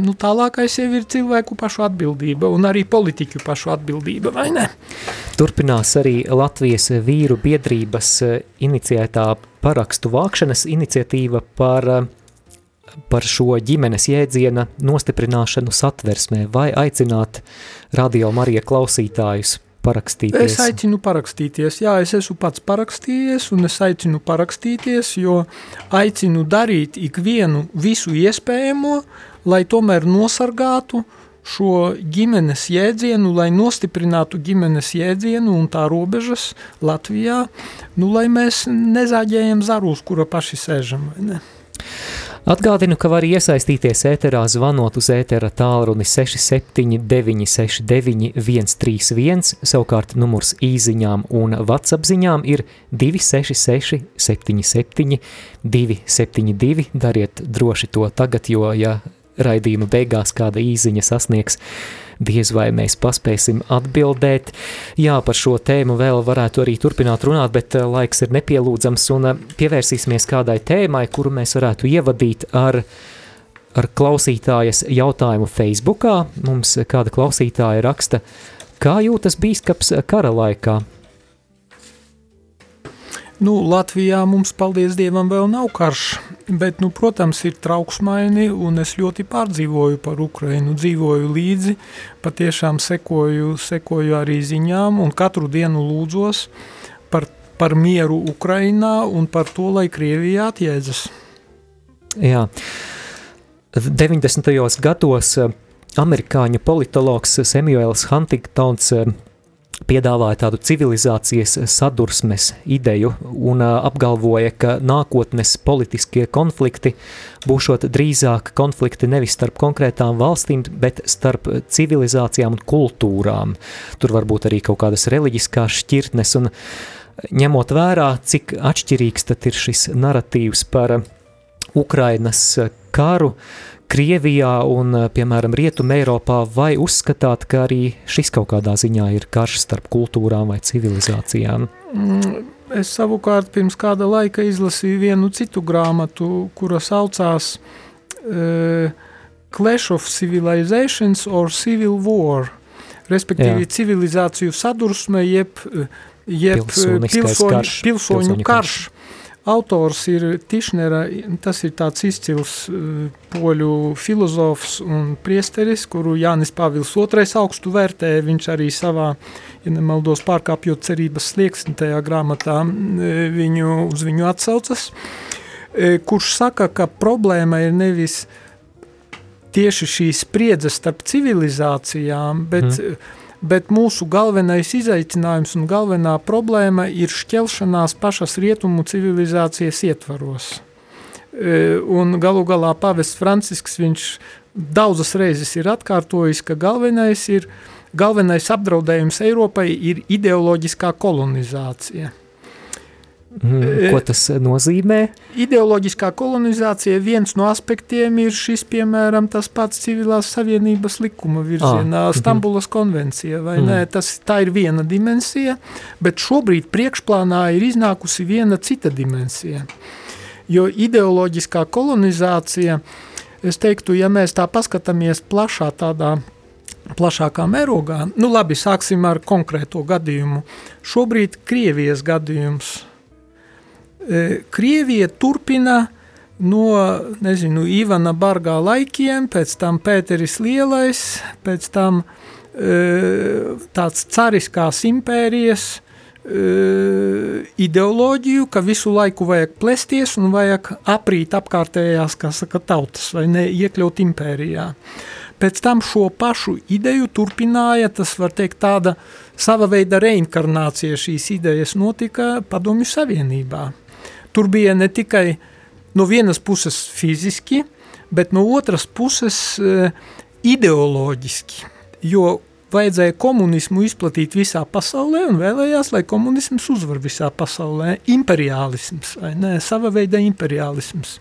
nu, tālākais jau ir cilvēku pašu atbildība un arī politiķu pašu atbildība, vai ne? Turpinās arī Latvijas vīru biedrības eh, iniciētā parakstu vākšanas iniciatīva par, eh, par šo ģimenes jēdziena nostiprināšanu satversmē vai aicināt radio Marija klausītājus parakstīties? Es aicinu parakstīties, jā, es esmu pats parakstījies, un es aicinu parakstīties, jo aicinu darīt ikvienu visu iespējamo, lai tomēr nosargātu šo ģimenes jēdzienu, lai nostiprinātu ģimenes jēdzienu un tā robežas Latvijā, nu, lai mēs nezāģējam zarus, kura paši sēžam, ne? Atgādinu, ka var iesaistīties ēterā zvanot uz ētera tālruni 679 69 131, savukārt numurs īziņām un WhatsApp ziņām ir 266 77 272, dariet droši to tagad, jo, ja raidījuma beigās kāda īziņa sasniegs diez vai mēs paspēsim atbildēt. Jā, par šo tēmu vēl varētu arī turpināt runāt, bet eh, laiks ir nepielūdzams un eh, pievērsīsimies kādai tēmai, kuru mēs varētu ievadīt ar ar klausītājas jautājumu Facebookā. Mums kāda klausītāja raksta, kā jūtas bīskaps kara laikā? Nu, Latvijā mums, paldies Dievam, vēl nav karš, bet, nu, protams, ir trauksmaini, un es ļoti pārdzīvoju par Ukrainu, dzīvoju līdzi, patiešām sekoju, sekoju arī ziņām, un katru dienu lūdzos par par mieru Ukrainā un par to, lai Krievija atjēdzas. Jā. 90. gados eh, amerikāņu politologs Samuels Huntingtons eh, piedāvāja tādu civilizācijas sadursmes ideju un apgalvoja, ka nākotnes politiskie konflikti būšot drīzāk konflikti nevis starp konkrētām valstīm, bet starp civilizācijām un kultūrām. Tur var būt arī kaut kādas reliģiskās šķirtnes un ņemot vērā, cik atšķirīgs tad ir šis naratīvs par Ukrainas karu, Krievijā un, eh, piemēram, Rietumē Eiropā, vai uzskatāt, ka arī šis kaut kādā ziņā ir karš starp kultūrām vai civilizācijām? Mm, es savukārt pirms kāda laika izlasīju vienu citu grāmatu, kura saucās uh, Clash of Civilizations or Civil War, respektīvi Jā. civilizāciju sadursme jeb, jeb pilsoņu. Pilsoņu karš. karš Autors ir Tišnera, tas ir tāds izcils uh, poļu filozofs un priesteris, kuru Jānis Pāvils II augstu vērtē. Viņš arī savā, ja nemaldos, pārkāpjot cerības slieksni tajā grāmatā, uh, viņu, uz viņu atsaucas, uh, kurš saka, ka problēma ir nevis tieši šī spriedze starp civilizācijām, bet mm bet mūsu galvenais izaicinājums un galvenā problēma ir šķelšanās pašas rietumu civilizācijas ietvaros. E, un galu galā pavests Francisks viņš daudzas reizes ir atkārtojis, ka galvenais, ir, galvenais apdraudējums Eiropai ir ideoloģiskā kolonizācija. Mm, ko tas nozīmē? Ideoloģiskā kolonizācija viens no aspektiem ir šis, piemēram, tas pats civilās savienības likuma virzienā, ah, Stambulas mm. konvencija, mm. ne? Tas, tā ir viena dimensija, bet šobrīd priekšplānā ir iznākusi viena cita dimensija. Jo ideoloģiskā kolonizācija, es teiktu, ja mēs tā paskatāmies plašā tādā plašākā mērogā, nu labi, sāksim ar konkrēto gadījumu. Šobrīd Krievijas gadījums – Krievija turpina no nezinu, Ivana Bargā laikiem, pēc tam Pēteris Lielais, pēc tam e, tāds cariskās impērijas e, ideoloģiju, ka visu laiku vajag plēsties un vajag aprīt apkārtējās, kā saka, tautas vai ne iekļaut impērijā. Pēc tam šo pašu ideju turpināja, tas var teikt tāda sava veida reinkarnācija šīs idejas notika Padomju Savienībā. Tur bija ne tikai no vienas puses fiziski, bet no otras puses uh, ideoloģiski, jo vajadzēja komunismu izplatīt visā pasaulē un vēlējās, lai komunisms uzvar visā pasaulē. Imperiālisms, ne, sava veida imperiālisms.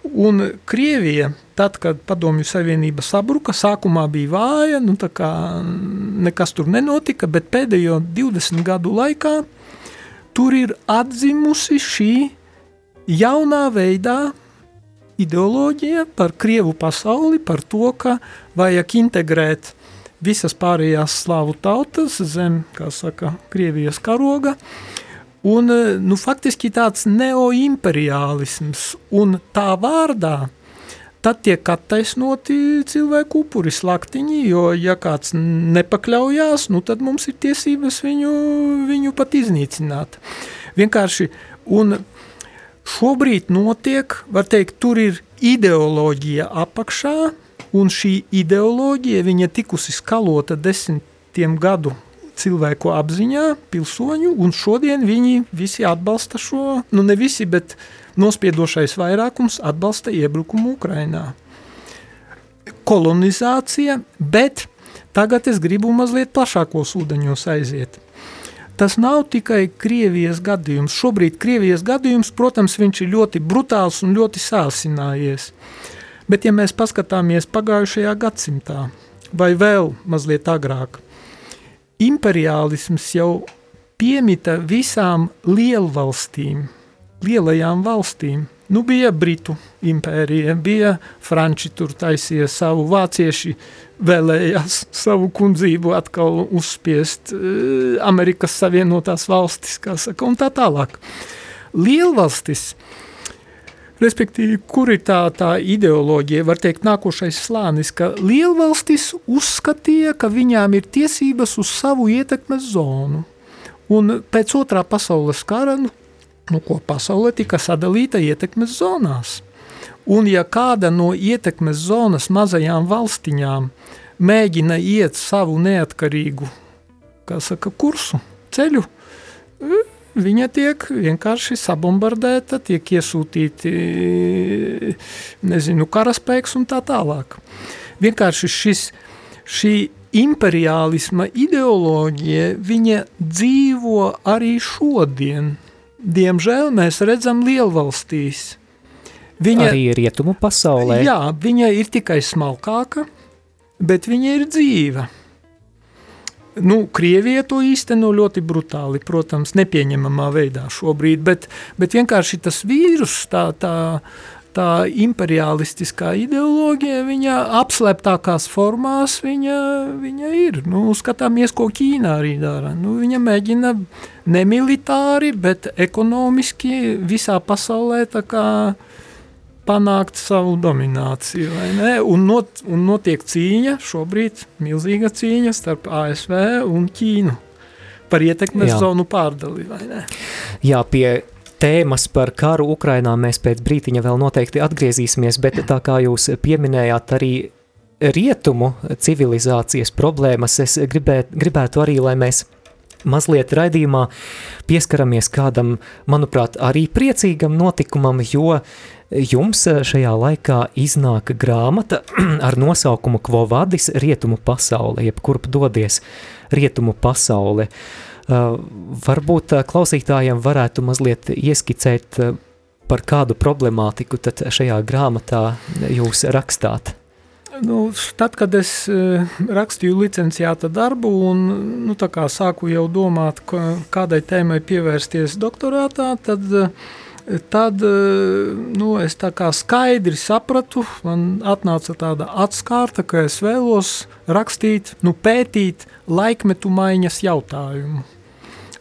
Un Krievija, tad, kad Padomju Savienība sabruka, sākumā bija vāja, nu tā kā nekas tur nenotika, bet pēdējo 20 gadu laikā tur ir atzimusi šī jaunā veidā ideoloģija par Krievu pasauli, par to, ka vajag integrēt visas pārējās slāvu tautas zem, kā saka, Krievijas karoga, un, nu, faktiski tāds neoimperiālisms, un tā vārdā tad tiek attaisnoti cilvēku upuri slaktiņi, jo ja kāds nepakļaujās, nu tad mums ir tiesības viņu, viņu pat iznīcināt. Vienkārši, un šobrīd notiek, var teikt, tur ir ideoloģija apakšā, un šī ideoloģija, viņa tikusi skalota desmitiem gadu cilvēku apziņā, pilsoņu, un šodien viņi visi atbalsta šo, nu ne visi, bet nospiedošais vairākums atbalsta iebrukumu Ukrainā. Kolonizācija, bet tagad es gribu mazliet plašākos ūdeņos aiziet. Tas nav tikai Krievijas gadījums. Šobrīd Krievijas gadījums, protams, viņš ir ļoti brutāls un ļoti sāsinājies. Bet, ja mēs paskatāmies pagājušajā gadsimtā, vai vēl mazliet agrāk, imperiālisms jau piemita visām lielvalstīm – lielajām valstīm. Nu, bija Britu impērija, bija Franči tur taisīja savu, vācieši vēlējās savu kundzību atkal uzspiest, eh, Amerikas Savienotās valstis, kā saka, un tā tālāk. Lielvalstis, respektīvi, kur ir tā, tā ideoloģija, var teikt, nākošais slānis, ka lielvalstis uzskatīja, ka viņām ir tiesības uz savu ietekmes zonu. Un pēc otrā pasaules kara, nu, nu ko pasaule tika sadalīta ietekmes zonās. Un ja kāda no ietekmes zonas mazajām valstiņām mēģina iet savu neatkarīgu, saka, kursu, ceļu, viņa tiek vienkārši sabombardēta, tiek iesūtīti, nezinu, karaspēks un tā tālāk. Vienkārši šis, šī imperiālisma ideoloģija, viņa dzīvo arī šodien. Diemžēl mēs redzam lielvalstīs. Viņa, arī rietumu pasaulē. Jā, viņa ir tikai smalkāka, bet viņa ir dzīva. Nu, Krievija to īsteno ļoti brutāli, protams, nepieņemamā veidā šobrīd, bet, bet vienkārši tas vīrus, tā, tā, tā imperialistiskā ideoloģija, viņa apslēptākās formās, viņa, viņa ir. Nu, skatāmies, ko Ķīnā arī dara. Nu, viņa mēģina nemilitāri, bet ekonomiski visā pasaulē tā kā panākt savu domināciju. Un, not, un notiek cīņa, šobrīd milzīga cīņa starp ASV un Ķīnu par ietekmes Jā. zonu pārdali. Jā, pie tēmas par karu Ukrainā mēs pēc brītiņa vēl noteikti atgriezīsimies, bet tā kā jūs pieminējāt arī rietumu civilizācijas problēmas, es gribētu, gribētu arī, lai mēs mazliet raidījumā pieskaramies kādam, manuprāt, arī priecīgam notikumam, jo jums šajā laikā iznāk grāmata ar nosaukumu Kvo vadis rietumu pasaule, jeb kurp dodies rietumu pasaule. Uh, varbūt klausītājiem varētu mazliet ieskicēt, par kādu problemātiku tad šajā grāmatā jūs rakstāt. Nu, tad, kad es rakstīju licenciāta darbu un nu, sāku jau domāt, kādai tēmai pievērsties doktorātā, tad, uh, tad nu, es skaidri sapratu, man atnāca tāda atskārta, ka es vēlos rakstīt, nu, pētīt laikmetu maiņas jautājumu.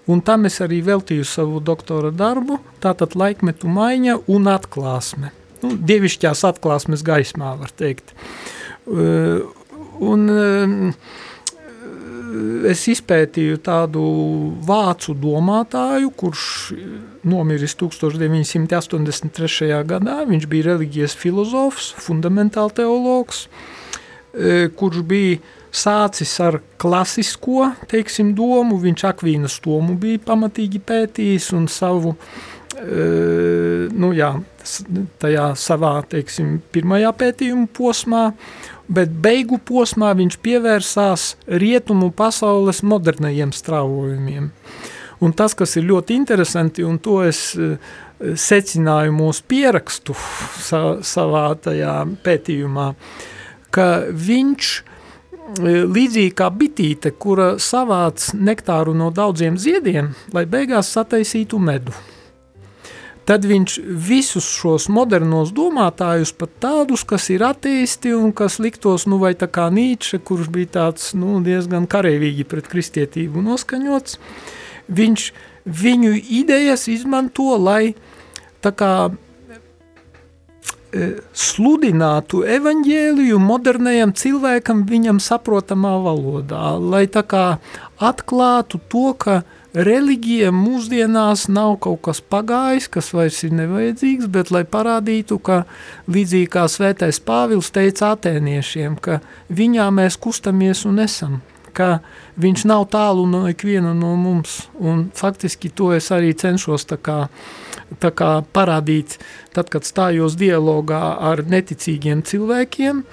Un tam es arī veltīju savu doktora darbu, tātad laikmetu maiņa un atklāsme. Nu, dievišķās atklāsmes gaismā, var teikt. Un eh, es izpētīju tādu vācu domātāju, kurš nomiris 1983. gadā. Viņš bija reliģijas filozofs, fundamentāli teologs, eh, kurš bija sācis ar klasisko teiksim, domu. Viņš Akvīnas domu bija pamatīgi pētījis un savu nu, jā, tajā savā teiksim, pirmajā pētījuma posmā bet beigu posmā viņš pievērsās rietumu pasaules modernajiem strāvojumiem. Un tas, kas ir ļoti interesanti, un to es eh, secinājumos pierakstu sa, savā tajā pētījumā, ka viņš līdzīgi kā bitīte, kura savāc nektāru no daudziem ziediem, lai beigās sataisītu medu. Tad viņš visus šos modernos domātājus, pat tādus, kas ir ateisti un kas liktos, nu, vai tā kā Nīče, kurš bija tāds, nu, diezgan kareivīgi pret kristietību noskaņots, viņš viņu idejas izmanto, lai tā kā e, sludinātu evaņģēliju modernajam cilvēkam viņam saprotamā valodā, lai tā kā atklātu to, ka reliģija mūsdienās nav kaut kas pagājis, kas vairs ir nevajadzīgs, bet lai parādītu, ka līdzīgi kā svētais Pāvils teica atēniešiem, ka viņā mēs kustamies un esam, ka viņš nav tālu no ikviena no mums, un faktiski to es arī cenšos tā kā, tā kā parādīt, tad, kad stājos dialogā ar neticīgiem cilvēkiem,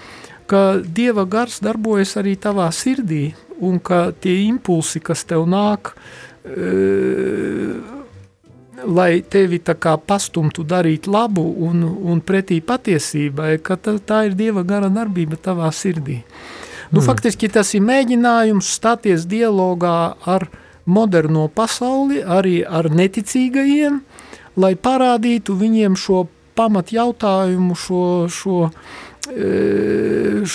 ka Dieva gars darbojas arī tavā sirdī, un ka tie impulsi, kas tev nāk, uh, lai tevi tā kā pastumtu darīt labu un, un pretī patiesībai, ka tā, tā ir Dieva gara darbība tavā sirdī. Nu, mm. Faktiski tas ir mēģinājums stāties dialogā ar moderno pasauli, arī ar neticīgajiem, lai parādītu viņiem šo pamat jautājumu, šo, šo,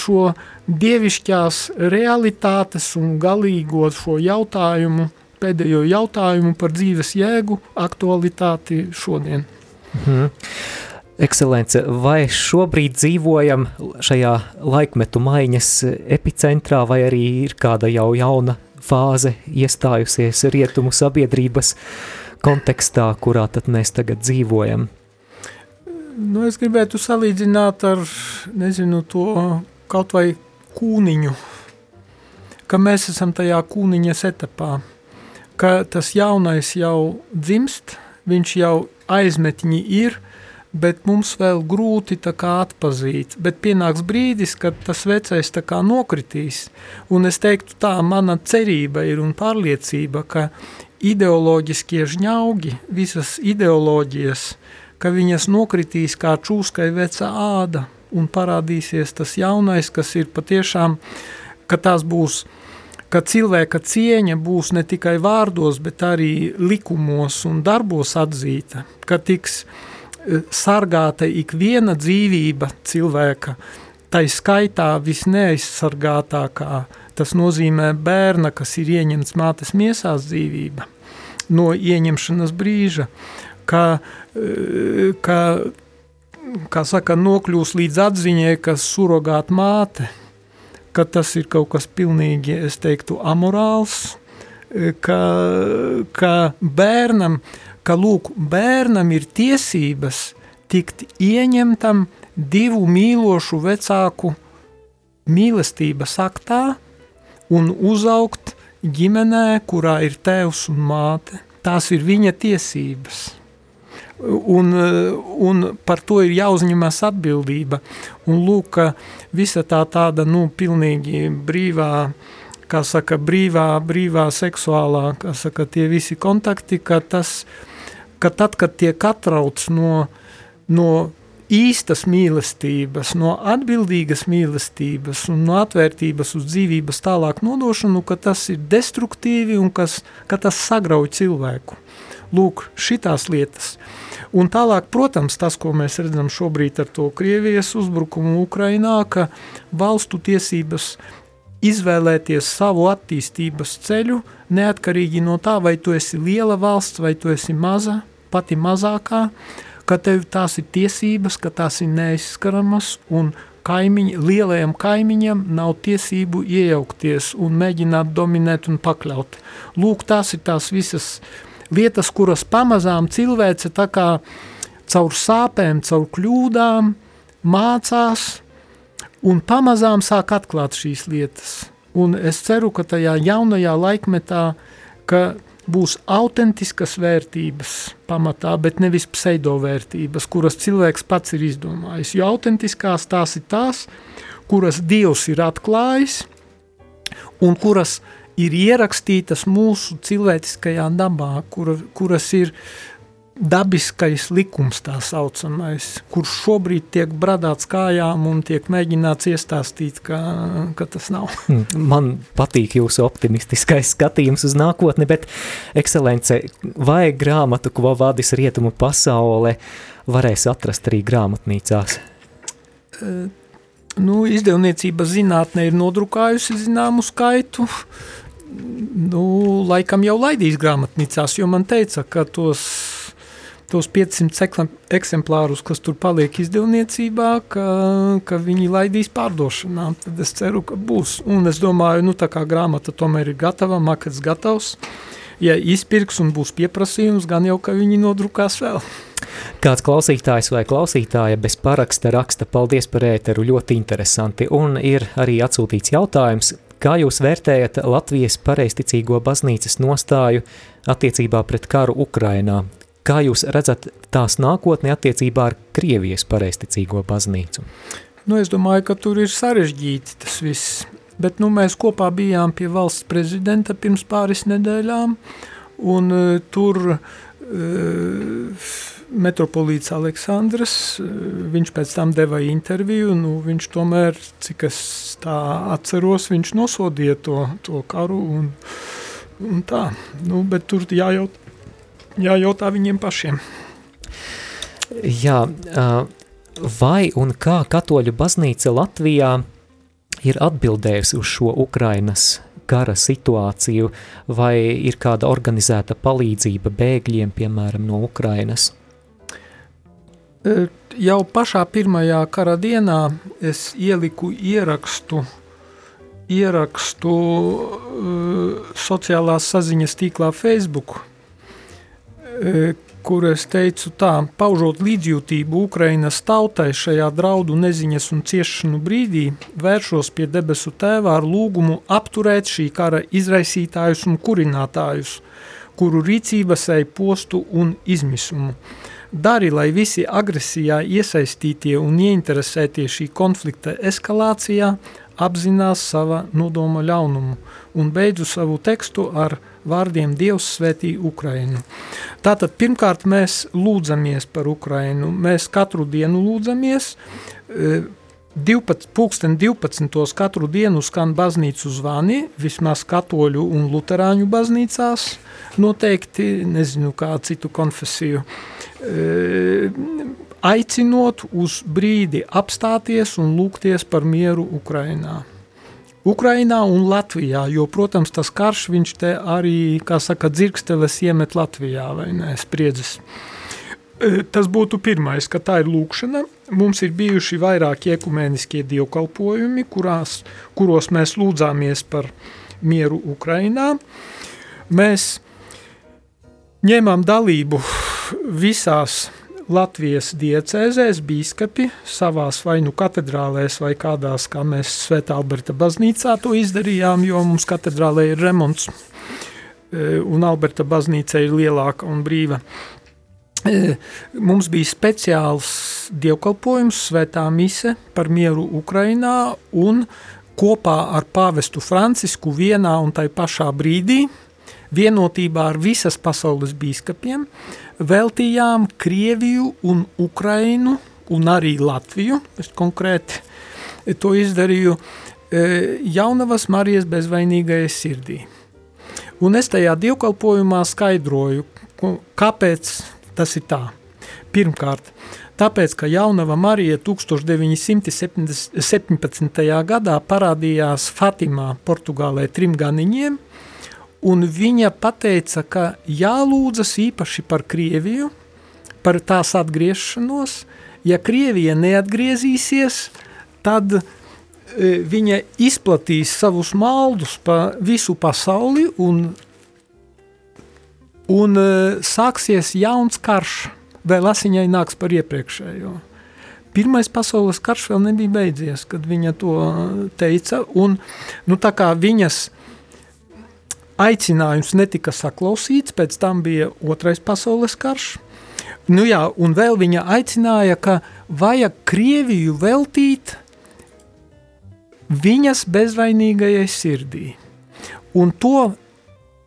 šo dievišķās realitātes un galīgo šo jautājumu pēdējo jautājumu par dzīves jēgu, aktualitāti šodien. Mhm. Ekscelence, vai šobrīd dzīvojam šajā laikmetu maiņas epicentrā, vai arī ir kāda jau jauna fāze iestājusies rietumu sabiedrības kontekstā, kurā tad mēs tagad dzīvojam? Nu, es gribētu salīdzināt ar, nezinu, to kaut vai kūniņu, ka mēs esam tajā kūniņas etapā, ka tas jaunais jau dzimst, viņš jau aizmetņi ir, bet mums vēl grūti tā kā atpazīt, bet pienāks brīdis, kad tas vecais tā kā nokritīs, un es teiktu tā, mana cerība ir un pārliecība, ka ideoloģiskie žņaugi, visas ideoloģijas, ka viņas nokritīs kā čūskai veca āda, un parādīsies tas jaunais, kas ir patiešām, ka tās būs, ka cilvēka cieņa būs ne tikai vārdos, bet arī likumos un darbos atzīta, ka tiks e, sargāta ikviena dzīvība cilvēka, tai skaitā visneaizsargātākā, tas nozīmē bērna, kas ir ieņemts mātes miesās dzīvība, no ieņemšanas brīža, ka, e, ka kā saka, nokļūs līdz atziņai, ka surrogāt māte, ka tas ir kaut kas pilnīgi, es teiktu, amorāls, ka, ka bērnam, ka lūk, bērnam ir tiesības tikt ieņemtam divu mīlošu vecāku mīlestības aktā un uzaugt ģimenē, kurā ir tēvs un māte. Tās ir viņa tiesības. Un, un par to ir jāuzņemas atbildība. Un lūk, visa tā tāda, nu, pilnīgi brīvā, kā saka, brīvā, brīvā seksuālā, kā saka, tie visi kontakti, ka tas, ka tad, kad tiek atrauc no, no īstas mīlestības, no atbildīgas mīlestības un no atvērtības uz dzīvības tālāk nodošanu, ka tas ir destruktīvi un kas, ka tas sagrauj cilvēku. Lūk, šitās lietas – Un tālāk, protams, tas, ko mēs redzam šobrīd ar to Krievijas uzbrukumu Ukrainā, ka valstu tiesības izvēlēties savu attīstības ceļu, neatkarīgi no tā, vai tu esi liela valsts, vai tu esi maza, pati mazākā, ka tev tās ir tiesības, ka tās ir neizskaramas, un kaimiņi, lielajam kaimiņam nav tiesību iejaukties un mēģināt dominēt un pakļaut. Lūk, tās ir tās visas lietas, kuras pamazām cilvēce tā kā caur sāpēm, caur kļūdām mācās un pamazām sāk atklāt šīs lietas. Un es ceru, ka tajā jaunajā laikmetā, ka būs autentiskas vērtības pamatā, bet nevis pseidovērtības, kuras cilvēks pats ir izdomājis. Jo autentiskās tās ir tās, kuras Dievs ir atklājis un kuras ir ierakstītas mūsu cilvēciskajā dabā, kur, kuras ir dabiskais likums tā saucamais, kurš šobrīd tiek bradāts kājām un tiek mēģināts iestāstīt, ka, ka tas nav. Hmm, man patīk jūsu optimistiskais skatījums uz nākotni, bet ekscelence, vai grāmatu, ko vadis rietumu pasaule, varēs atrast arī grāmatnīcās? Nu, izdevniecība zinātne ir nodrukājusi zināmu skaitu, nu, laikam jau laidīs grāmatnīcās, jo man teica, ka tos, tos 500 eksemplārus, kas tur paliek izdevniecībā, ka, ka viņi laidīs pārdošanā. Tad es ceru, ka būs. Un es domāju, nu tā kā grāmata tomēr ir gatava, makets gatavs, ja izpirks un būs pieprasījums, gan jau, ka viņi nodrukās vēl. Kāds klausītājs vai klausītāja bez paraksta raksta paldies par ēteru, ļoti interesanti, un ir arī atsūtīts jautājums, Kā jūs vērtējat Latvijas pareisticīgo baznīcas nostāju attiecībā pret karu Ukrainā? Kā jūs redzat tās nākotni attiecībā ar Krievijas pareisticīgo baznīcu? Nu, es domāju, ka tur ir sarežģīti tas viss. Bet nu, mēs kopā bijām pie valsts prezidenta pirms pāris nedēļām, un uh, tur uh, metropolīts Aleksandrs, viņš pēc tam deva interviju, nu, viņš tomēr, cik es tā atceros, viņš nosodīja to, to karu un, un tā, nu, bet tur jājaut, jājautā viņiem pašiem. Jā, vai un kā katoļu baznīca Latvijā ir atbildējusi uz šo Ukrainas kara situāciju, vai ir kāda organizēta palīdzība bēgļiem, piemēram, no Ukrainas? Jau pašā pirmajā kara dienā es ieliku ierakstu, ierakstu uh, sociālās saziņas tīklā Facebook, kur es teicu tā, paužot līdzjūtību Ukrainas tautai šajā draudu neziņas un ciešanu brīdī, vēršos pie debesu tēvā ar lūgumu apturēt šī kara izraisītājus un kurinātājus, kuru rīcības ej postu un izmisumu. Dari, lai visi agresijā iesaistītie un ieinteresētie šī konflikta eskalācijā apzinās sava nodoma ļaunumu un beidzu savu tekstu ar vārdiem Dievs svētī Ukrainu. Tātad pirmkārt mēs lūdzamies par Ukrainu, mēs katru dienu lūdzamies, 12, pulksten 12. katru dienu skan baznīcu zvani, vismaz katoļu un luterāņu baznīcās, noteikti, nezinu kā citu konfesiju, aicinot uz brīdi apstāties un lūgties par mieru Ukrainā. Ukrainā un Latvijā, jo, protams, tas karš viņš te arī, kā saka, dzirksteles iemet Latvijā, vai ne, spriedzes. Tas būtu pirmais, ka tā ir lūkšana. Mums ir bijuši vairāki ekumeniskie dievkalpojumi, kurās, kuros mēs lūdzāmies par mieru Ukrainā. Mēs ņēmām dalību visās Latvijas diecēzēs bīskapi savās vai nu katedrālēs vai kādās, kā mēs Svētā Alberta baznīcā to izdarījām, jo mums katedrālē ir remonts e, un Alberta baznīca ir lielāka un brīva. E, mums bija speciāls dievkalpojums, svētā mise par mieru Ukrainā un kopā ar pāvestu Francisku vienā un tai pašā brīdī, vienotībā ar visas pasaules bīskapiem, veltījām Krieviju un Ukrainu un arī Latviju, es konkrēti to izdarīju, e, Jaunavas Marijas bezvainīgajai sirdī. Un es tajā dievkalpojumā skaidroju, kāpēc tas ir tā. Pirmkārt, tāpēc, ka Jaunava Marija 1917. gadā parādījās Fatimā, Portugālē, trim ganiņiem – un viņa pateica, ka jālūdzas īpaši par Krieviju, par tās atgriešanos. Ja Krievija neatgriezīsies, tad e, viņa izplatīs savus maldus pa visu pasauli un, un e, sāksies jauns karš, vēl asiņai nāks par iepriekšējo. Pirmais pasaules karš vēl nebija beidzies, kad viņa to teica, un nu, tā kā viņas aicinājums netika saklausīts, pēc tam bija otrais pasaules karš. Nu jā, un vēl viņa aicināja, ka vajag Krieviju veltīt viņas bezvainīgajai sirdī. Un to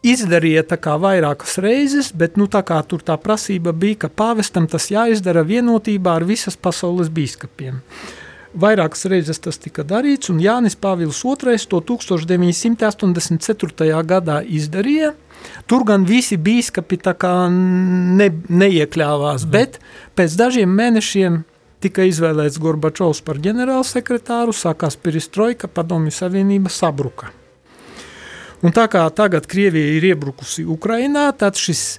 izdarīja tā kā vairākas reizes, bet nu tā kā tur tā prasība bija, ka pāvestam tas jāizdara vienotībā ar visas pasaules bīskapiem. Uh, Vairākas reizes tas tika darīts, un Jānis Pāvils II to 1984. gadā izdarīja. Tur gan visi biskupi ne, neiekļāvās, mm. bet pēc dažiem mēnešiem tika izvēlēts Gorbačovs par ģenerālsekretāru, sākās perestroika, padomju savienība sabruka. Un tā kā tagad Krievija ir iebrukusi Ukrainā, tad šis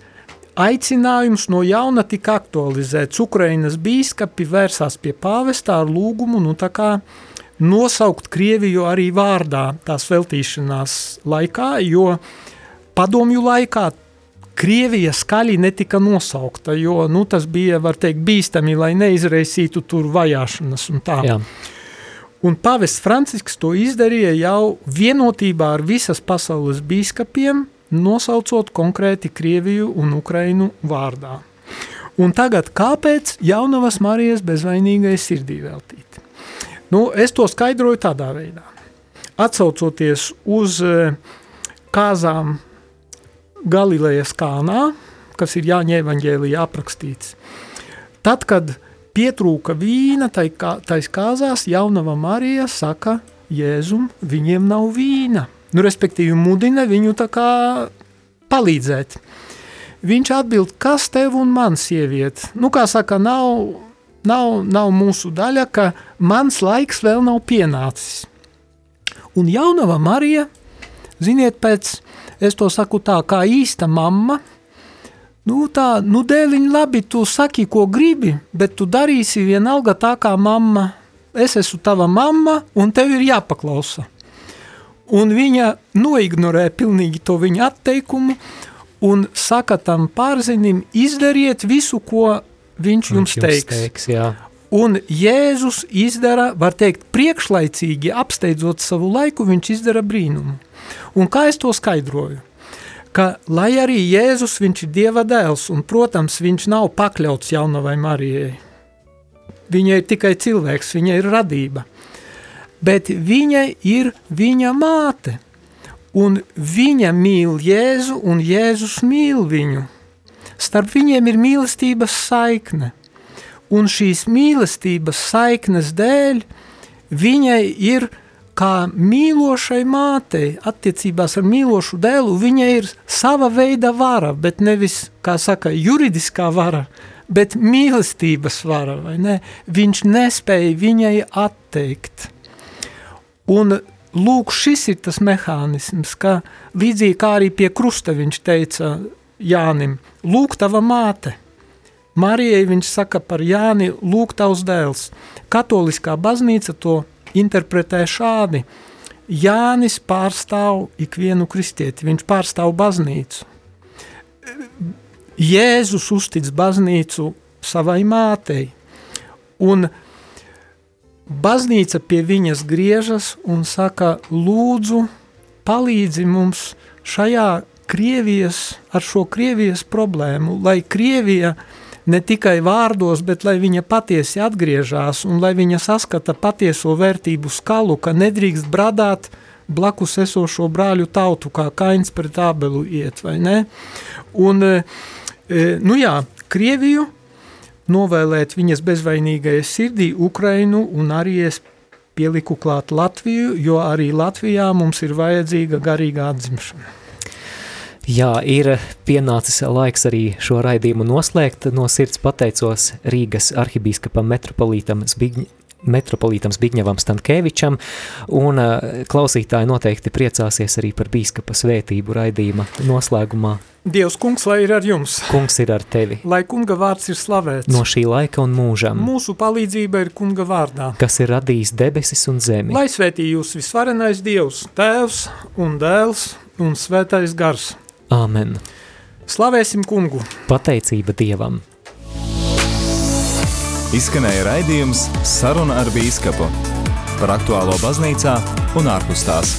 Aicinājums no jauna tika aktualizēts. Ukrainas bīskapi vērsās pie pāvestā ar lūgumu nu, nosaukt Krieviju arī vārdā tās veltīšanās laikā, jo padomju laikā Krievija skaļi netika nosaukta, jo nu, tas bija, var teikt, bīstami, lai neizraisītu tur vajāšanas un tā. Jā. Un pavests Francisks to izdarīja jau vienotībā ar visas pasaules bīskapiem, nosaucot konkrēti Krieviju un Ukrainu vārdā. Un tagad kāpēc Jaunavas Marijas bezvainīgai sirdī veltīt? Nu, es to skaidroju tādā veidā. Atcaucoties uz e, kāzām Galilejas kānā, kas ir Jāņa evaņģēlijā aprakstīts, tad, kad pietrūka vīna, tais kāzās Jaunava Marija saka Jēzum, viņiem nav vīna – nu, respektīvi mudina viņu tā kā palīdzēt. Viņš atbild, kas tev un man sieviete? Nu, kā saka, nav, nav, nav mūsu daļa, ka mans laiks vēl nav pienācis. Un jaunava Marija, ziniet, pēc, es to saku tā, kā īsta mamma, nu tā, nu dēliņ labi, tu saki, ko gribi, bet tu darīsi vienalga tā kā mamma, es esmu tava mamma un tev ir jāpaklausa. Un viņa noignorē pilnīgi to viņa atteikumu un saka tam pārzinim, izdariet visu, ko viņš jums, viņš jums teiks. teiks jā. Un Jēzus izdara, var teikt, priekšlaicīgi apsteidzot savu laiku, viņš izdara brīnumu. Un kā es to skaidroju? Ka, lai arī Jēzus viņš ir Dieva dēls, un, protams, viņš nav pakļauts jaunavai Marijai. Viņa ir tikai cilvēks, viņa ir radība. Bet viņa ir viņa māte, un viņa mīl Jēzu, un Jēzus mīl viņu. Starp viņiem ir mīlestības saikne – un šīs mīlestības saiknes dēļ viņai ir kā mīlošai mātei, attiecībās ar mīlošu dēlu, viņai ir sava veida vara, bet nevis, kā saka, juridiskā vara, bet mīlestības vara, vai ne? Viņš nespēja viņai atteikt. Un lūk, šis ir tas mehānisms, ka līdzīgi kā arī pie krusta viņš teica Jānim, lūk tava māte – Marijai viņš saka par Jāni lūk tavs dēls. Katoliskā baznīca to interpretē šādi. Jānis pārstāv ikvienu kristieti, viņš pārstāv baznīcu. Jēzus uztic baznīcu savai mātei, un baznīca pie viņas griežas un saka, lūdzu, palīdzi mums šajā Krievijas, ar šo Krievijas problēmu, lai Krievija ne tikai vārdos, bet lai viņa patiesi atgriežas un lai viņa saskata patieso vērtību skalu, ka nedrīkst bradāt blakus esošo brāļu tautu, kā kains pret abelu iet, vai ne? Un, e, e, nu jā, Krieviju novēlēt viņas bezvainīgajai sirdī Ukrainu un arī es pieliku klāt Latviju, jo arī Latvijā mums ir vajadzīga garīga atzimšana. Jā, ir pienācis laiks arī šo raidījumu noslēgt. No sirds pateicos Rīgas arhibīskapam metropolītam Zbigņ metropolītam Zbigņevam Stankēvičam, un uh, klausītāji noteikti priecāsies arī par bīskapa svētību raidījuma noslēgumā. Dievs, kungs, lai ir ar jums. Kungs ir ar tevi. Lai kunga vārds ir slavēts. No šī laika un mūžam. Mūsu palīdzība ir kunga vārdā. Kas ir radījis debesis un zemi. Lai svētī jūs visvarenais Dievs, Tēvs un Dēls un Svētais Gars. Āmen! Slavēsim kungu! Pateicība Dievam! Izskanēja raidījums Saruna ar Bīskapu par aktuālo baznīcā un ārpus tās.